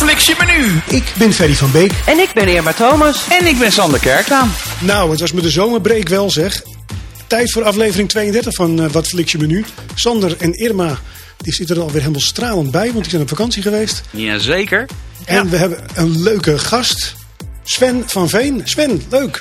fliks je menu? Ik ben Ferry van Beek. En ik ben Irma Thomas. En ik ben Sander Kerklaan. Nou, het was met de zomerbreak wel zeg. Tijd voor aflevering 32 van uh, Wat Fliks je menu. Sander en Irma die zitten er alweer helemaal stralend bij, want die zijn op vakantie geweest. Jazeker. En we hebben een leuke gast. Sven van Veen. Sven, leuk.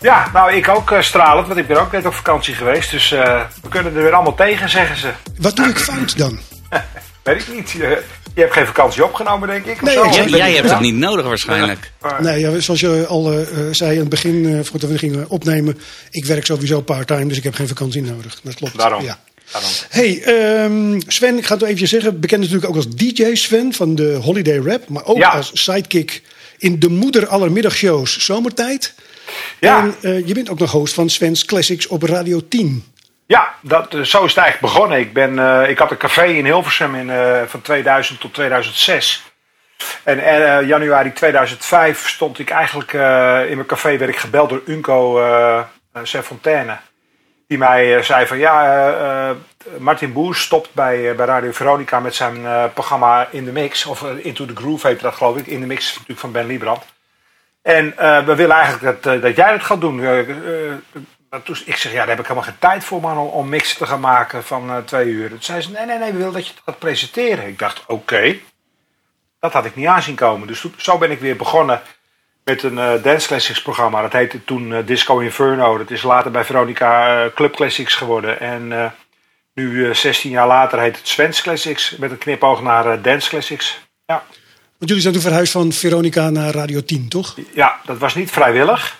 Ja, nou ik ook uh, stralend, want ik ben ook net op vakantie geweest. Dus uh, we kunnen er weer allemaal tegen, zeggen ze. Wat doe ik fout dan? Weet ik niet. Je, je, hebt geen vakantie opgenomen, denk ik. Nee, zo, jij, jij hebt het niet nodig waarschijnlijk. Ja. Nee, ja, zoals je al uh, zei in het begin, voordat we gingen opnemen. Ik werk sowieso part-time, dus ik heb geen vakantie nodig. Dat klopt. Daarom. Ja. Hey, um, Sven, ik ga het even zeggen. Bekend natuurlijk ook als DJ Sven van de Holiday Rap. Maar ook ja. als sidekick in de moeder aller middagshows Zomertijd. Ja. En uh, je bent ook nog host van Sven's Classics op Radio 10. Ja, dat, zo is het eigenlijk begonnen. Ik, ben, uh, ik had een café in Hilversum in, uh, van 2000 tot 2006. En uh, januari 2005 stond ik eigenlijk in mijn café, werd ik gebeld door Unco uh, Serfontaine. Die mij zei van ja, Martin Boers stopt bij, bij Radio Veronica met zijn programma In The Mix. Of Into The Groove heet dat geloof ik. In The Mix natuurlijk van Ben Liebrand. En we willen eigenlijk dat, dat jij dat gaat doen. Toen, ik zeg, ja, daar heb ik helemaal geen tijd voor, man, om, om mixen te gaan maken van uh, twee uur. Toen zei ze, nee, nee, nee, we willen dat je het gaat presenteren. Ik dacht, oké. Okay. Dat had ik niet aanzien komen. Dus zo ben ik weer begonnen met een uh, Dance Classics programma. Dat heette toen uh, Disco Inferno. Dat is later bij Veronica Club Classics geworden. En nu, 16 jaar later, heet het Sven's Classics. Met een knipoog naar Dance Classics. Ja. Want jullie zijn toen verhuisd van Veronica naar Radio 10, toch? Ja, dat was niet vrijwillig.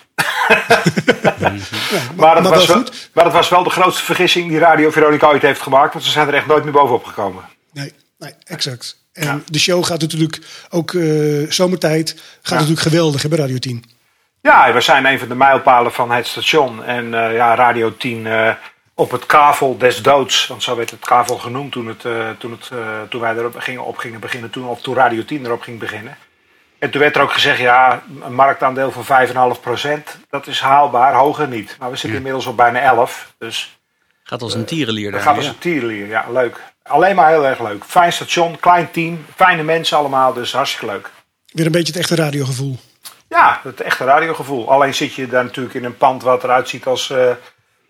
Maar, het was wel maar het was wel de grootste vergissing die Radio Veronica ooit heeft gemaakt. Want ze zijn er echt nooit meer bovenop gekomen. Nee, nee exact. En ja. de show gaat natuurlijk ook uh, zomertijd. Gaat ja. natuurlijk geweldig bij Radio 10. Ja, we zijn een van de mijlpalen van het station. En uh, ja, Radio 10 uh, op het kavel des doods. Want zo werd het kavel genoemd toen, het, toen, het, toen wij erop gingen, op gingen beginnen. Toen, of toen Radio 10 erop ging beginnen. En toen werd er ook gezegd, ja, een marktaandeel van 5,5%, dat is haalbaar, hoger niet. Maar we zitten ja. inmiddels op bijna 11. Dus, gaat als een tierenlier. Dat gaat als een tierenlier, ja, leuk. Alleen maar heel erg leuk. Fijn station, klein team, fijne mensen allemaal, dus hartstikke leuk. Weer een beetje het echte radiogevoel. Ja, het echte radiogevoel. Alleen zit je daar natuurlijk in een pand wat eruit ziet als uh,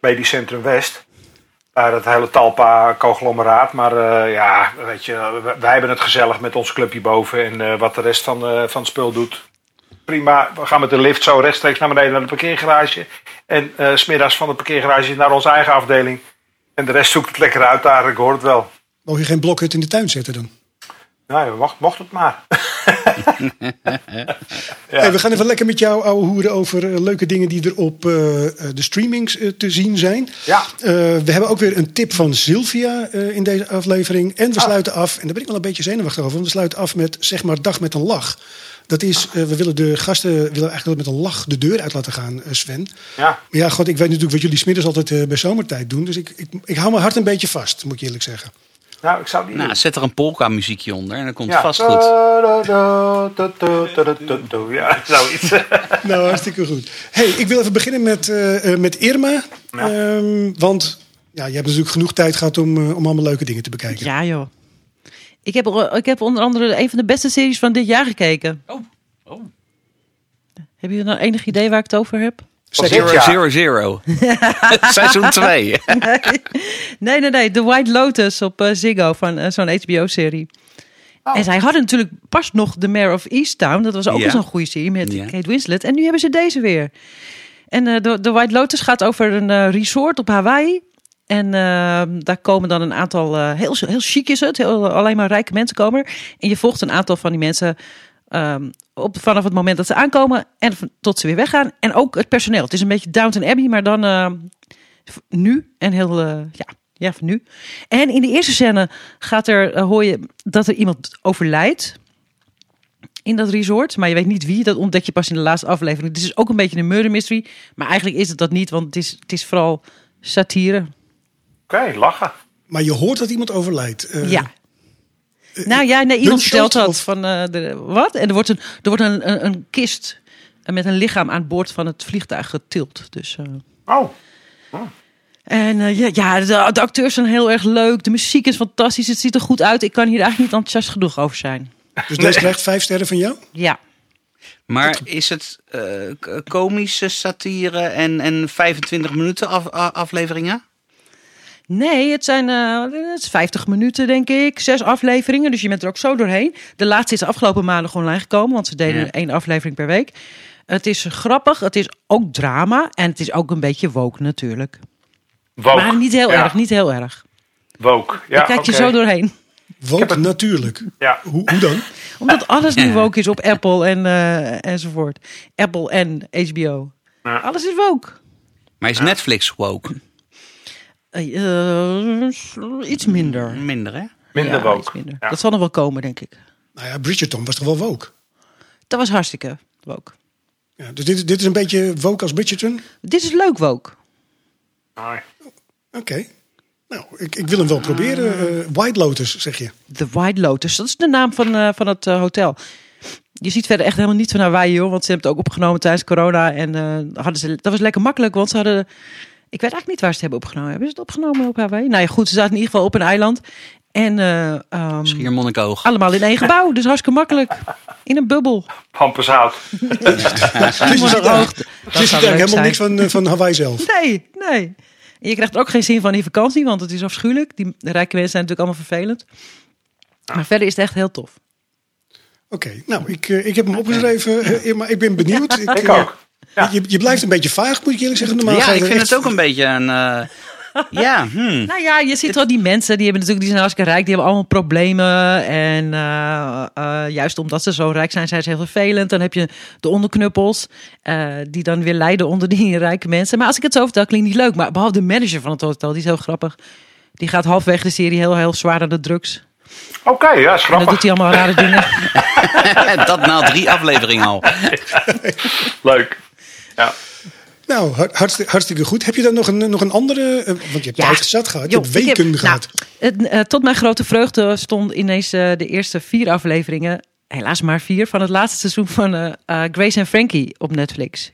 Medisch Centrum West. Daar het hele Talpa-conglomeraat. Maar uh, ja, weet je, wij hebben het gezellig met ons clubje boven. En uh, wat de rest van, uh, van het spul doet. Prima, we gaan met de lift zo rechtstreeks naar beneden naar de parkeergarage. En uh, smiddags van de parkeergarage naar onze eigen afdeling. En de rest zoekt het lekker uit daar, ik hoor het wel. Mogen je geen blokhut in de tuin zetten dan? Nou, mocht, mocht het maar. ja. hey, we gaan even lekker met jou ouwe hoeren over uh, leuke dingen die er op uh, de streamings uh, te zien zijn. Ja. we hebben ook weer een tip van Sylvia in deze aflevering. En we ah. sluiten af, en daar ben ik wel een beetje zenuwachtig over, want we sluiten af met zeg maar dag met een lach. Dat is, we willen de gasten willen eigenlijk met een lach de deur uit laten gaan, Sven. Ja. Maar ja, god, ik weet natuurlijk wat jullie smiddags altijd bij zomertijd doen. Dus ik, ik, ik hou mijn hart een beetje vast, moet je eerlijk zeggen. Nou, ik zou nou, zet er een polka muziekje onder en dan komt het vast goed. Ja, zoiets. nou, hartstikke goed. Hey, ik wil even beginnen met, uh, met Irma. Um, want ja, je hebt natuurlijk genoeg tijd gehad om, uh, om allemaal leuke dingen te bekijken. Ja, joh. Ik heb, ik heb onder andere een van de beste series van dit jaar gekeken. Oh. oh. Heb je nou enig idee waar ik het over heb? Zero, zero, zero. Seizoen 2. nee. nee, nee. The White Lotus op uh, Ziggo van uh, zo'n HBO-serie. Oh. En zij hadden natuurlijk pas nog The Mayor of Easttown. Dat was ook ja. zo'n goede serie met ja. Kate Winslet. En nu hebben ze deze weer. En uh, The, The White Lotus gaat over een resort op Hawaii. En daar komen dan een aantal, heel, heel chic is het, heel, alleen maar rijke mensen komen. En je volgt een aantal van die mensen Um, op, vanaf het moment dat ze aankomen en tot ze weer weggaan. En ook het personeel. Het is een beetje Downton Abbey, maar dan uh, nu en heel, uh, ja, ja, nu. En in de eerste scène gaat er, uh, hoor je dat er iemand overlijdt in dat resort. Maar je weet niet wie, dat ontdek je pas in de laatste aflevering. Het is ook een beetje een murder mystery. Maar eigenlijk is het dat niet, want het is, het is vooral satire. Oké, okay, lachen. Maar je hoort dat iemand overlijdt. ja. Nou ja, nee, iemand vertelt dat van uh, de, wat? En er wordt een, er wordt een, een, een, kist met een lichaam aan boord van het vliegtuig getild. Dus, uh, oh. oh. En uh, ja, ja de, de, acteurs zijn heel erg leuk. De muziek is fantastisch. Het ziet er goed uit. Ik kan hier eigenlijk niet enthousiast genoeg over zijn. Dus deze krijgt vijf sterren van jou? Ja. Maar is het uh, komische satire en, en 25 minuten af, afleveringen? Nee, het zijn uh, het is 50 minuten, denk ik. Zes afleveringen, dus je bent er ook zo doorheen. De laatste is de afgelopen maanden online gekomen, want ze deden ja. één aflevering per week. Het is grappig, het is ook drama en het is ook een beetje woke natuurlijk. Woke. Maar niet heel erg, niet heel erg. Woke, ja. Daar kijk je okay. zo doorheen. Woke het... natuurlijk. Ja. Hoe, hoe dan? Omdat alles nu woke is op Apple en, uh, enzovoort. Apple en HBO. Ja. Alles is woke. Maar is Netflix woke? Uh, iets minder. Minder, hè? Minder ja, woke. iets minder. Ja. Dat zal nog wel komen, denk ik. Nou ja, Bridgerton was toch wel woke? Dat was hartstikke woke. Ja, dus dit, dit is een beetje woke als Bridgerton? Dit is leuk woke. Oké. Okay. Nou, ik, ik wil hem wel proberen. Uh, White Lotus, zeg je. The White Lotus, dat is de naam van, uh, van het uh, hotel. Je ziet verder echt helemaal niet van Hawaii, hoor. Want ze hebben het ook opgenomen tijdens corona. En hadden ze, dat was lekker makkelijk, want ze hadden... Ik weet eigenlijk niet waar ze het hebben opgenomen. Hebben ze het opgenomen op Hawaii? Nou ja, goed, ze zaten in ieder geval op een eiland. En um, Schiermonnikoog. allemaal in één gebouw. Dus hartstikke makkelijk. In een bubbel. Pampershout. Schiermonnikoog. Dus je ziet eigenlijk helemaal niks van, uh, van Hawaii zelf. Nee, nee. En je krijgt ook geen zin van die vakantie, want het is afschuwelijk. Die rijke mensen zijn natuurlijk allemaal vervelend. Maar verder is het echt heel tof. Oké, okay, nou, ik, uh, ik heb hem opgeschreven, uh, maar ik ben benieuwd. Ik, ik ook. Ja. Je, je, blijft een beetje vaag, moet ik eerlijk zeggen. Normaal ja, ik vind echt... het ook een beetje een... Uh, ja, hmm. Nou ja, je ziet wel die mensen, die hebben natuurlijk, die zijn hartstikke rijk, die hebben allemaal problemen. En uh, uh, juist omdat ze zo rijk zijn, zijn ze heel vervelend. Dan heb je de onderknuppels, uh, die dan weer lijden onder die rijke mensen. Maar als ik het zo vertel, klinkt niet leuk. Maar behalve de manager van het hotel, die is heel grappig. Die gaat halfweg de serie heel, heel zwaar aan de drugs. Oké, okay, ja, is grappig. En dan doet hij allemaal rare dingen. dat na drie afleveringen al. Leuk. Ja. Nou, hartstikke, hartstikke goed. Heb je dan nog een, nog een andere? Want je hebt ja. tijd zat gehad. Je hebt weken heb, gehad. Nou, het, uh, tot mijn grote vreugde stond ineens uh, de eerste vier afleveringen. Helaas maar vier van het laatste seizoen van uh, Grace en Frankie op Netflix.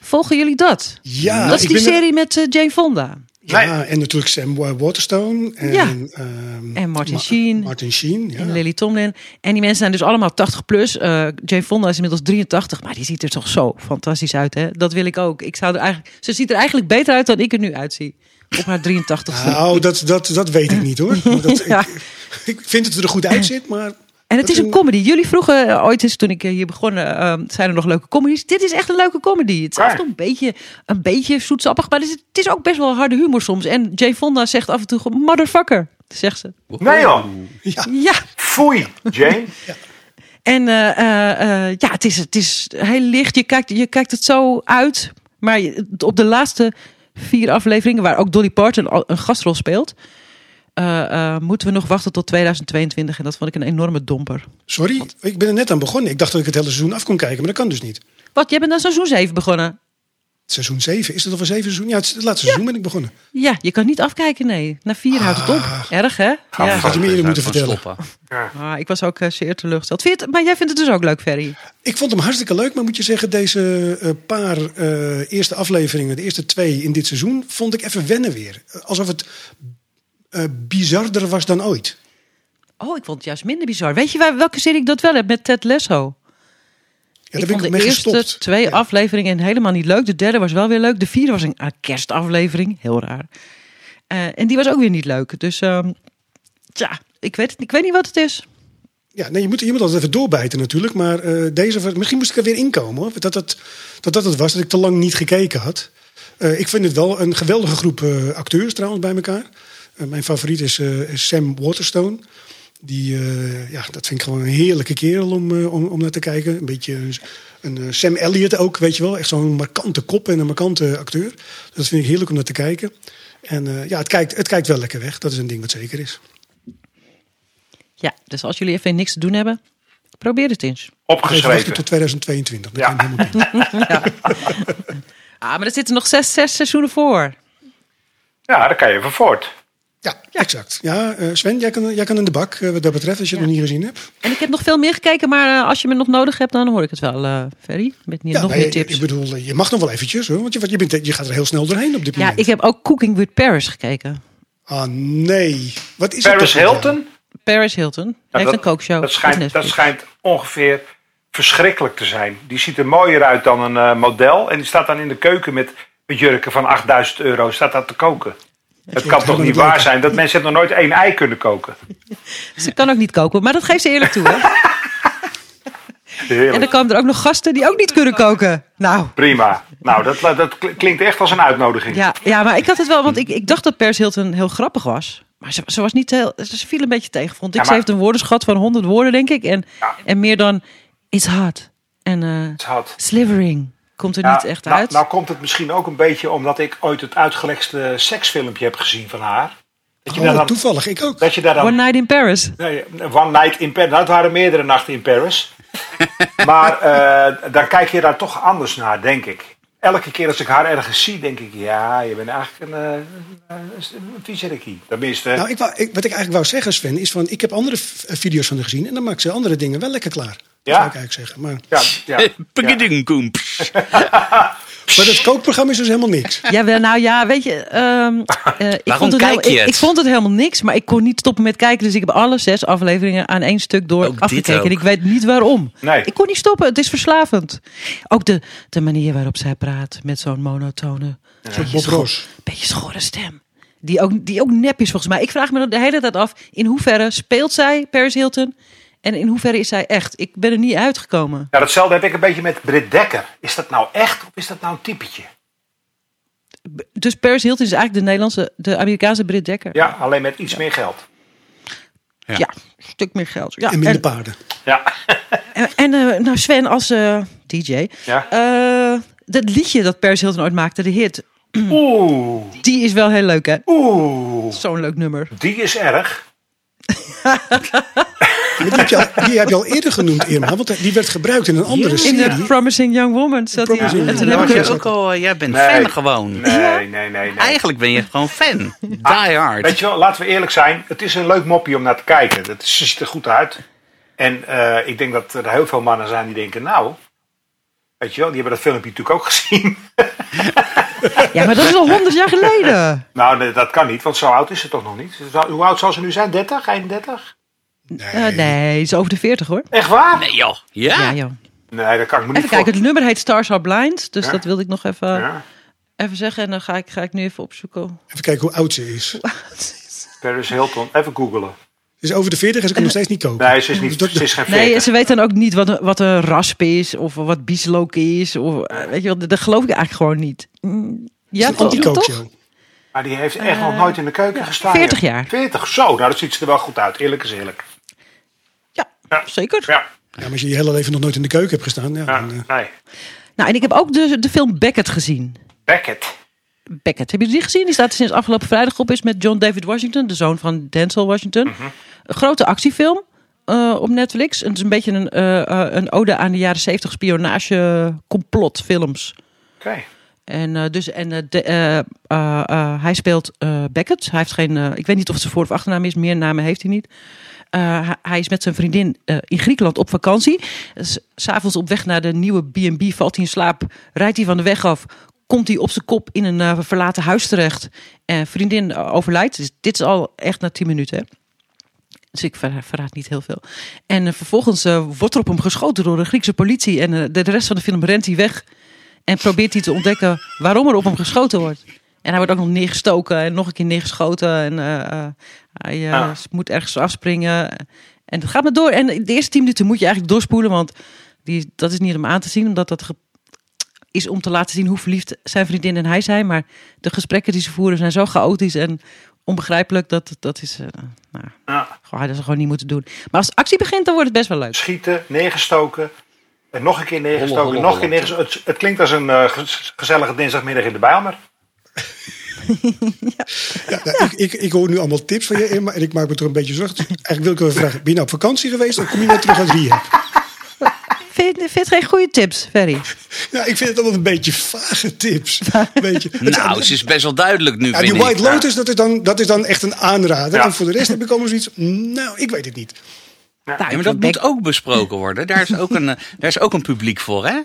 Volgen jullie dat? Ja. Dat is die serie met Jane Fonda. Ja, nee. en natuurlijk Sam Waterstone. En, ja. um, en Martin Sheen. Martin Sheen, ja. En Lily Tomlin. En die mensen zijn dus allemaal 80 plus. Uh, Jane Fonda is inmiddels 83. Maar die ziet er toch zo fantastisch uit, hè? Dat wil ik ook. Ik zou er eigenlijk, ze ziet er eigenlijk beter uit dan ik er nu uitzie. Op haar 83 Nou, dat, dat, dat weet ik niet, hoor. Dat, ja. ik, ik vind dat het er goed uitziet, maar... En het is een comedy. Jullie vroegen uh, ooit eens toen ik hier begon, uh, zijn er nog leuke comedies? Dit is echt een leuke comedy. Het is af en toe een beetje, een beetje zoetsappig, maar het is, het is ook best wel harde humor soms. En Jane Fonda zegt af en toe gewoon motherfucker, zegt ze. Nee joh. Ja. ja. Foei, Jane. ja. En uh, ja, het is, het is heel licht. Je kijkt, je kijkt het zo uit. Maar op de laatste vier afleveringen, waar ook Dolly Parton een gastrol speelt... Uh, moeten we nog wachten tot 2022. En dat vond ik een enorme domper. Sorry, ik ben er net aan begonnen. Ik dacht dat ik het hele seizoen af kon kijken, maar dat kan dus niet. Wat, jij bent dan seizoen 7 begonnen? Seizoen 7? Is het al voor 7 seizoen? Ja, het, het laatste ja. seizoen ben ik begonnen. Ja, je kan niet afkijken, nee. Na 4 ah. houdt het op. Erg, hè? Ah, ja. Had je me eerder moeten vertellen. Ja. Ah, ik was ook uh, zeer teleurgesteld. Vind je het, maar jij vindt het dus ook leuk, Ferry? Ik vond hem hartstikke leuk, maar moet je zeggen, deze uh, paar uh, eerste afleveringen, de eerste twee in dit seizoen, vond ik even wennen weer. Alsof het uh, bizarder was dan ooit. Oh, ik vond het juist minder bizar. Weet je waar, welke serie ik dat wel heb met Ted Lasso? Ja, ik vond ik de eerste gestopt. twee ja. afleveringen helemaal niet leuk. De derde was wel weer leuk. De vierde was een uh, kerstaflevering. Heel raar. Uh, en die was ook weer niet leuk. Dus uh, tja, ik weet, ik weet niet wat het is. Ja, nee, je moet, je moet altijd even doorbijten natuurlijk. Maar uh, deze, misschien moest ik er weer inkomen. Hoor. Dat, dat, dat dat het was, dat ik te lang niet gekeken had. Uh, ik vind het wel een geweldige groep acteurs trouwens bij elkaar. Uh, mijn favoriet is, is, Sam Waterstone. Die, ja, dat vind ik gewoon een heerlijke kerel om, om, om naar te kijken. Een beetje een, een Sam Elliott ook, weet je wel. Echt zo'n markante kop en een markante acteur. Dus dat vind ik heerlijk om naar te kijken. En ja, het kijkt, het kijkt wel lekker weg. Dat is een ding wat zeker is. Ja, dus als jullie even niks te doen hebben, probeer het eens. Opgeschreven. tot 2022. Dat ja. ja. ah, maar er zitten nog zes, zes seizoenen voor. Ja, daar kan je even voort. Ja, ja. exact. Ja, uh, Sven, jij kan, jij kan in de bak uh, wat dat betreft, als je ja. het nog niet gezien hebt. En ik heb nog veel meer gekeken, maar uh, als je me nog nodig hebt, dan hoor ik het wel, uh, Ferry. Met niet, ja, nog meer tips. Ik bedoel, je mag nog wel eventjes, hoor, want je, je, bent, je gaat er heel snel doorheen op dit ja, moment. ik heb ook Cooking with Paris gekeken. Ah, nee. Wat is Paris het Hilton? Paris Hilton Nou, heeft dat- een kookshow. Dat schijnt, dat schijnt ongeveer verschrikkelijk te zijn. Die ziet er mooier uit dan een eh, model. En die staat dan in de keuken met, met jurken van 8000 euro. Staat dat te koken. Het kan toch niet waar zijn dat mensen nog nooit één ei kunnen koken. Ze kan ook niet koken, maar dat geeft ze eerlijk toe. Hè? Heerlijk. En dan komen er ook nog gasten die ook niet kunnen koken. Nou, Prima. Nou, dat, dat klinkt echt als een uitnodiging. ja, ja maar ik had het wel, want ik, ik dacht dat Paris Hilton heel grappig was. Maar ze, ze was niet heel, ze viel een beetje tegen, vond ik. Ja, Ze heeft een woordenschat van 100 woorden, denk ik. En, Ja. en meer dan it's hot. En eh had- slivering komt er Ja, niet echt nou, uit. nou komt het misschien ook een beetje omdat ik ooit het uitgelekste seksfilmpje heb gezien van haar. Dat je daar Oh, dan, toevallig, ik ook. dat je daar dan One night in Paris. Nee, One Night in Paris. Nou, het waren meerdere nachten in Paris. maar eh, dan kijk je daar toch anders naar, denk ik. Elke keer als ik haar ergens zie, denk ik... Ja, je bent eigenlijk een, eh, een. Tenminste, Nou, ik wou, ik, wat ik eigenlijk wou zeggen, Sven, is van... Ik heb andere v- video's van haar gezien en dan maakt ze andere dingen wel lekker klaar. Dat Ja? zou ik eigenlijk zeggen. Maar, ja, ja, ja. Pagidinkoem. maar dat kookprogramma is dus helemaal niks. Ja, wel, nou ja, weet je. ehm, eh, ik vond het kijk heel- je ik, ik vond het helemaal niks, maar ik kon niet stoppen met kijken. Dus ik heb alle zes afleveringen aan één stuk door Ook afgekeken. En ik weet niet waarom. Nee. Ik kon niet stoppen. Het is verslavend. Ook de, de manier waarop zij praat met zo'n monotone, beetje schorre stem. Die ook, die ook nep is volgens mij. Ik vraag me de hele tijd af, in hoeverre speelt zij Paris Hilton? En in hoeverre is zij echt? Ik ben er niet uitgekomen. Ja, datzelfde heb ik een beetje met Britt Dekker. Is dat nou echt of is dat nou een typetje? Dus Paris Hilton is eigenlijk de Nederlandse, de Amerikaanse Brit Dekker. Ja, alleen met iets meer geld. Ja. Ja, een stuk meer geld. Ja, En minder en- paarden. Ja, En, en eh, nou Sven als eh, DJ. Ja. eh, dat liedje dat Paris Hilton ooit maakte, de hit. oeh, Die is wel heel leuk hè. oeh. Zo'n leuk nummer. Die is erg. Maar Die heb, je al, die heb je al eerder genoemd, Irma. Want die werd gebruikt in een andere In serie. de Promising Young Woman zat hij. Promising En toen heb ik ook al, eh, jij bent Nee. fan gewoon. Nee, nee, nee, nee. Eigenlijk ben je gewoon fan. Die hard. Weet je wel, laten we eerlijk zijn. Het is een leuk moppie om naar te kijken. Het is- ziet er goed uit. En eh, ik denk dat er heel veel mannen zijn die denken, nou... Weet je wel, die hebben dat filmpje natuurlijk ook gezien. Ja, maar dat is al honderd jaar geleden. nou, nee, dat kan niet, want zo oud is ze toch nog niet. Hoe oud zal ze nu zijn? 30? 31? Eh, nee, is over de 40 hoor. Echt waar? Nee joh. Ja? Ja, joh. Nee, dat kan ik me niet Even kijken, het nummer heet Stars Are Blind. Dus Ja. dat wilde ik nog even, Ja. even zeggen. En dan ga ik, ga ik nu even opzoeken. Even kijken hoe oud ze is. Paris Hilton, even googelen. Ze is over de 40 en ze kan nog steeds niet koken. Nee, ze is, niet, ze is geen 40. Nee, ze weet dan ook niet wat, een- wat een rasp is. Of wat bieslook is. Of, eh, weet je wel, dat geloof ik eigenlijk gewoon niet. Ja, is een toch? Maar die heeft echt nog nooit in de keuken gestaan. 40 joh. jaar. 40, zo. Nou, dat ziet ze er wel goed uit. Eerlijk is eerlijk. Ja, Ja. zeker. Ja, Ja, maar als je je hele leven nog nooit in de keuken hebt gestaan. Ja, ja dan, eh, nee. Nou, en ik heb ook de, de film Beckett gezien. Beckett. Beckett, hebben jullie die gezien? Die staat sinds afgelopen vrijdag op. Is met John David Washington, de zoon van Denzel Washington. Mhm. Een grote actiefilm eh, op Netflix. Het is een beetje een, eh, eh, een ode aan de jaren 70 spionage complotfilms. Oké. En, eh, dus, en eh, de, eh, eh, eh, hij speelt eh, Beckett. Hij heeft geen, eh, ik weet niet of het zijn voor- of achternaam is. Meer namen heeft hij niet. Eh, hij- is met zijn vriendin eh, in Griekenland op vakantie. S'avonds op weg naar de nieuwe B&B valt hij in slaap. Rijdt hij van de weg af. Komt hij op zijn kop in een eh, verlaten huis terecht. En vriendin overlijdt. Dus dit is al echt na 10 minuten. Dus ik ver- verraad niet heel veel. En vervolgens wordt er op hem geschoten door de Griekse politie. En de, rest van de film rent hij weg. En probeert hij te ontdekken waarom er op hem geschoten wordt. En hij wordt ook nog neergestoken en nog een keer neergeschoten. En hij eh, Ah. moet ergens afspringen. En dat gaat maar door. En de eerste tien minuten moet je eigenlijk doorspoelen. Want die, dat is niet om aan te zien. Omdat dat ge- is om te laten zien hoe verliefd zijn vriendin en hij zijn. Maar de gesprekken die ze voeren zijn zo chaotisch en onbegrijpelijk. Dat, dat is... eh, nou, Ja. gewoon, hadden ze gewoon niet moeten doen. Maar als de actie begint, dan wordt het best wel leuk. Schieten, neergestoken. En nog een keer neergestoken. Holle, holle, nog een keer neergestoken. Het, het klinkt als een eh, ge- gezellige dinsdagmiddag in de Bijlmer. ja, nou, ik, ik, ik hoor nu allemaal tips van je, Irma. En ik maak me toch een beetje zorgen. Dus eigenlijk wil ik wel vragen. Ben je nou op vakantie geweest of kom je net terug uit rehab? Vind, vind je het geen goede tips, Ferry? Ja, ik vind het allemaal een beetje vage tips. Beetje. Nou, ze is best wel duidelijk nu, Ja, vind die ik. White Lotus, dat is, dan, dat is dan echt een aanrader. Ja. En voor de rest heb ik allemaal zoiets... Nou, ik weet het niet. Nou, Ja, maar dat moet ook besproken worden. Daar is ook een, eh, daar is ook een publiek voor, hè?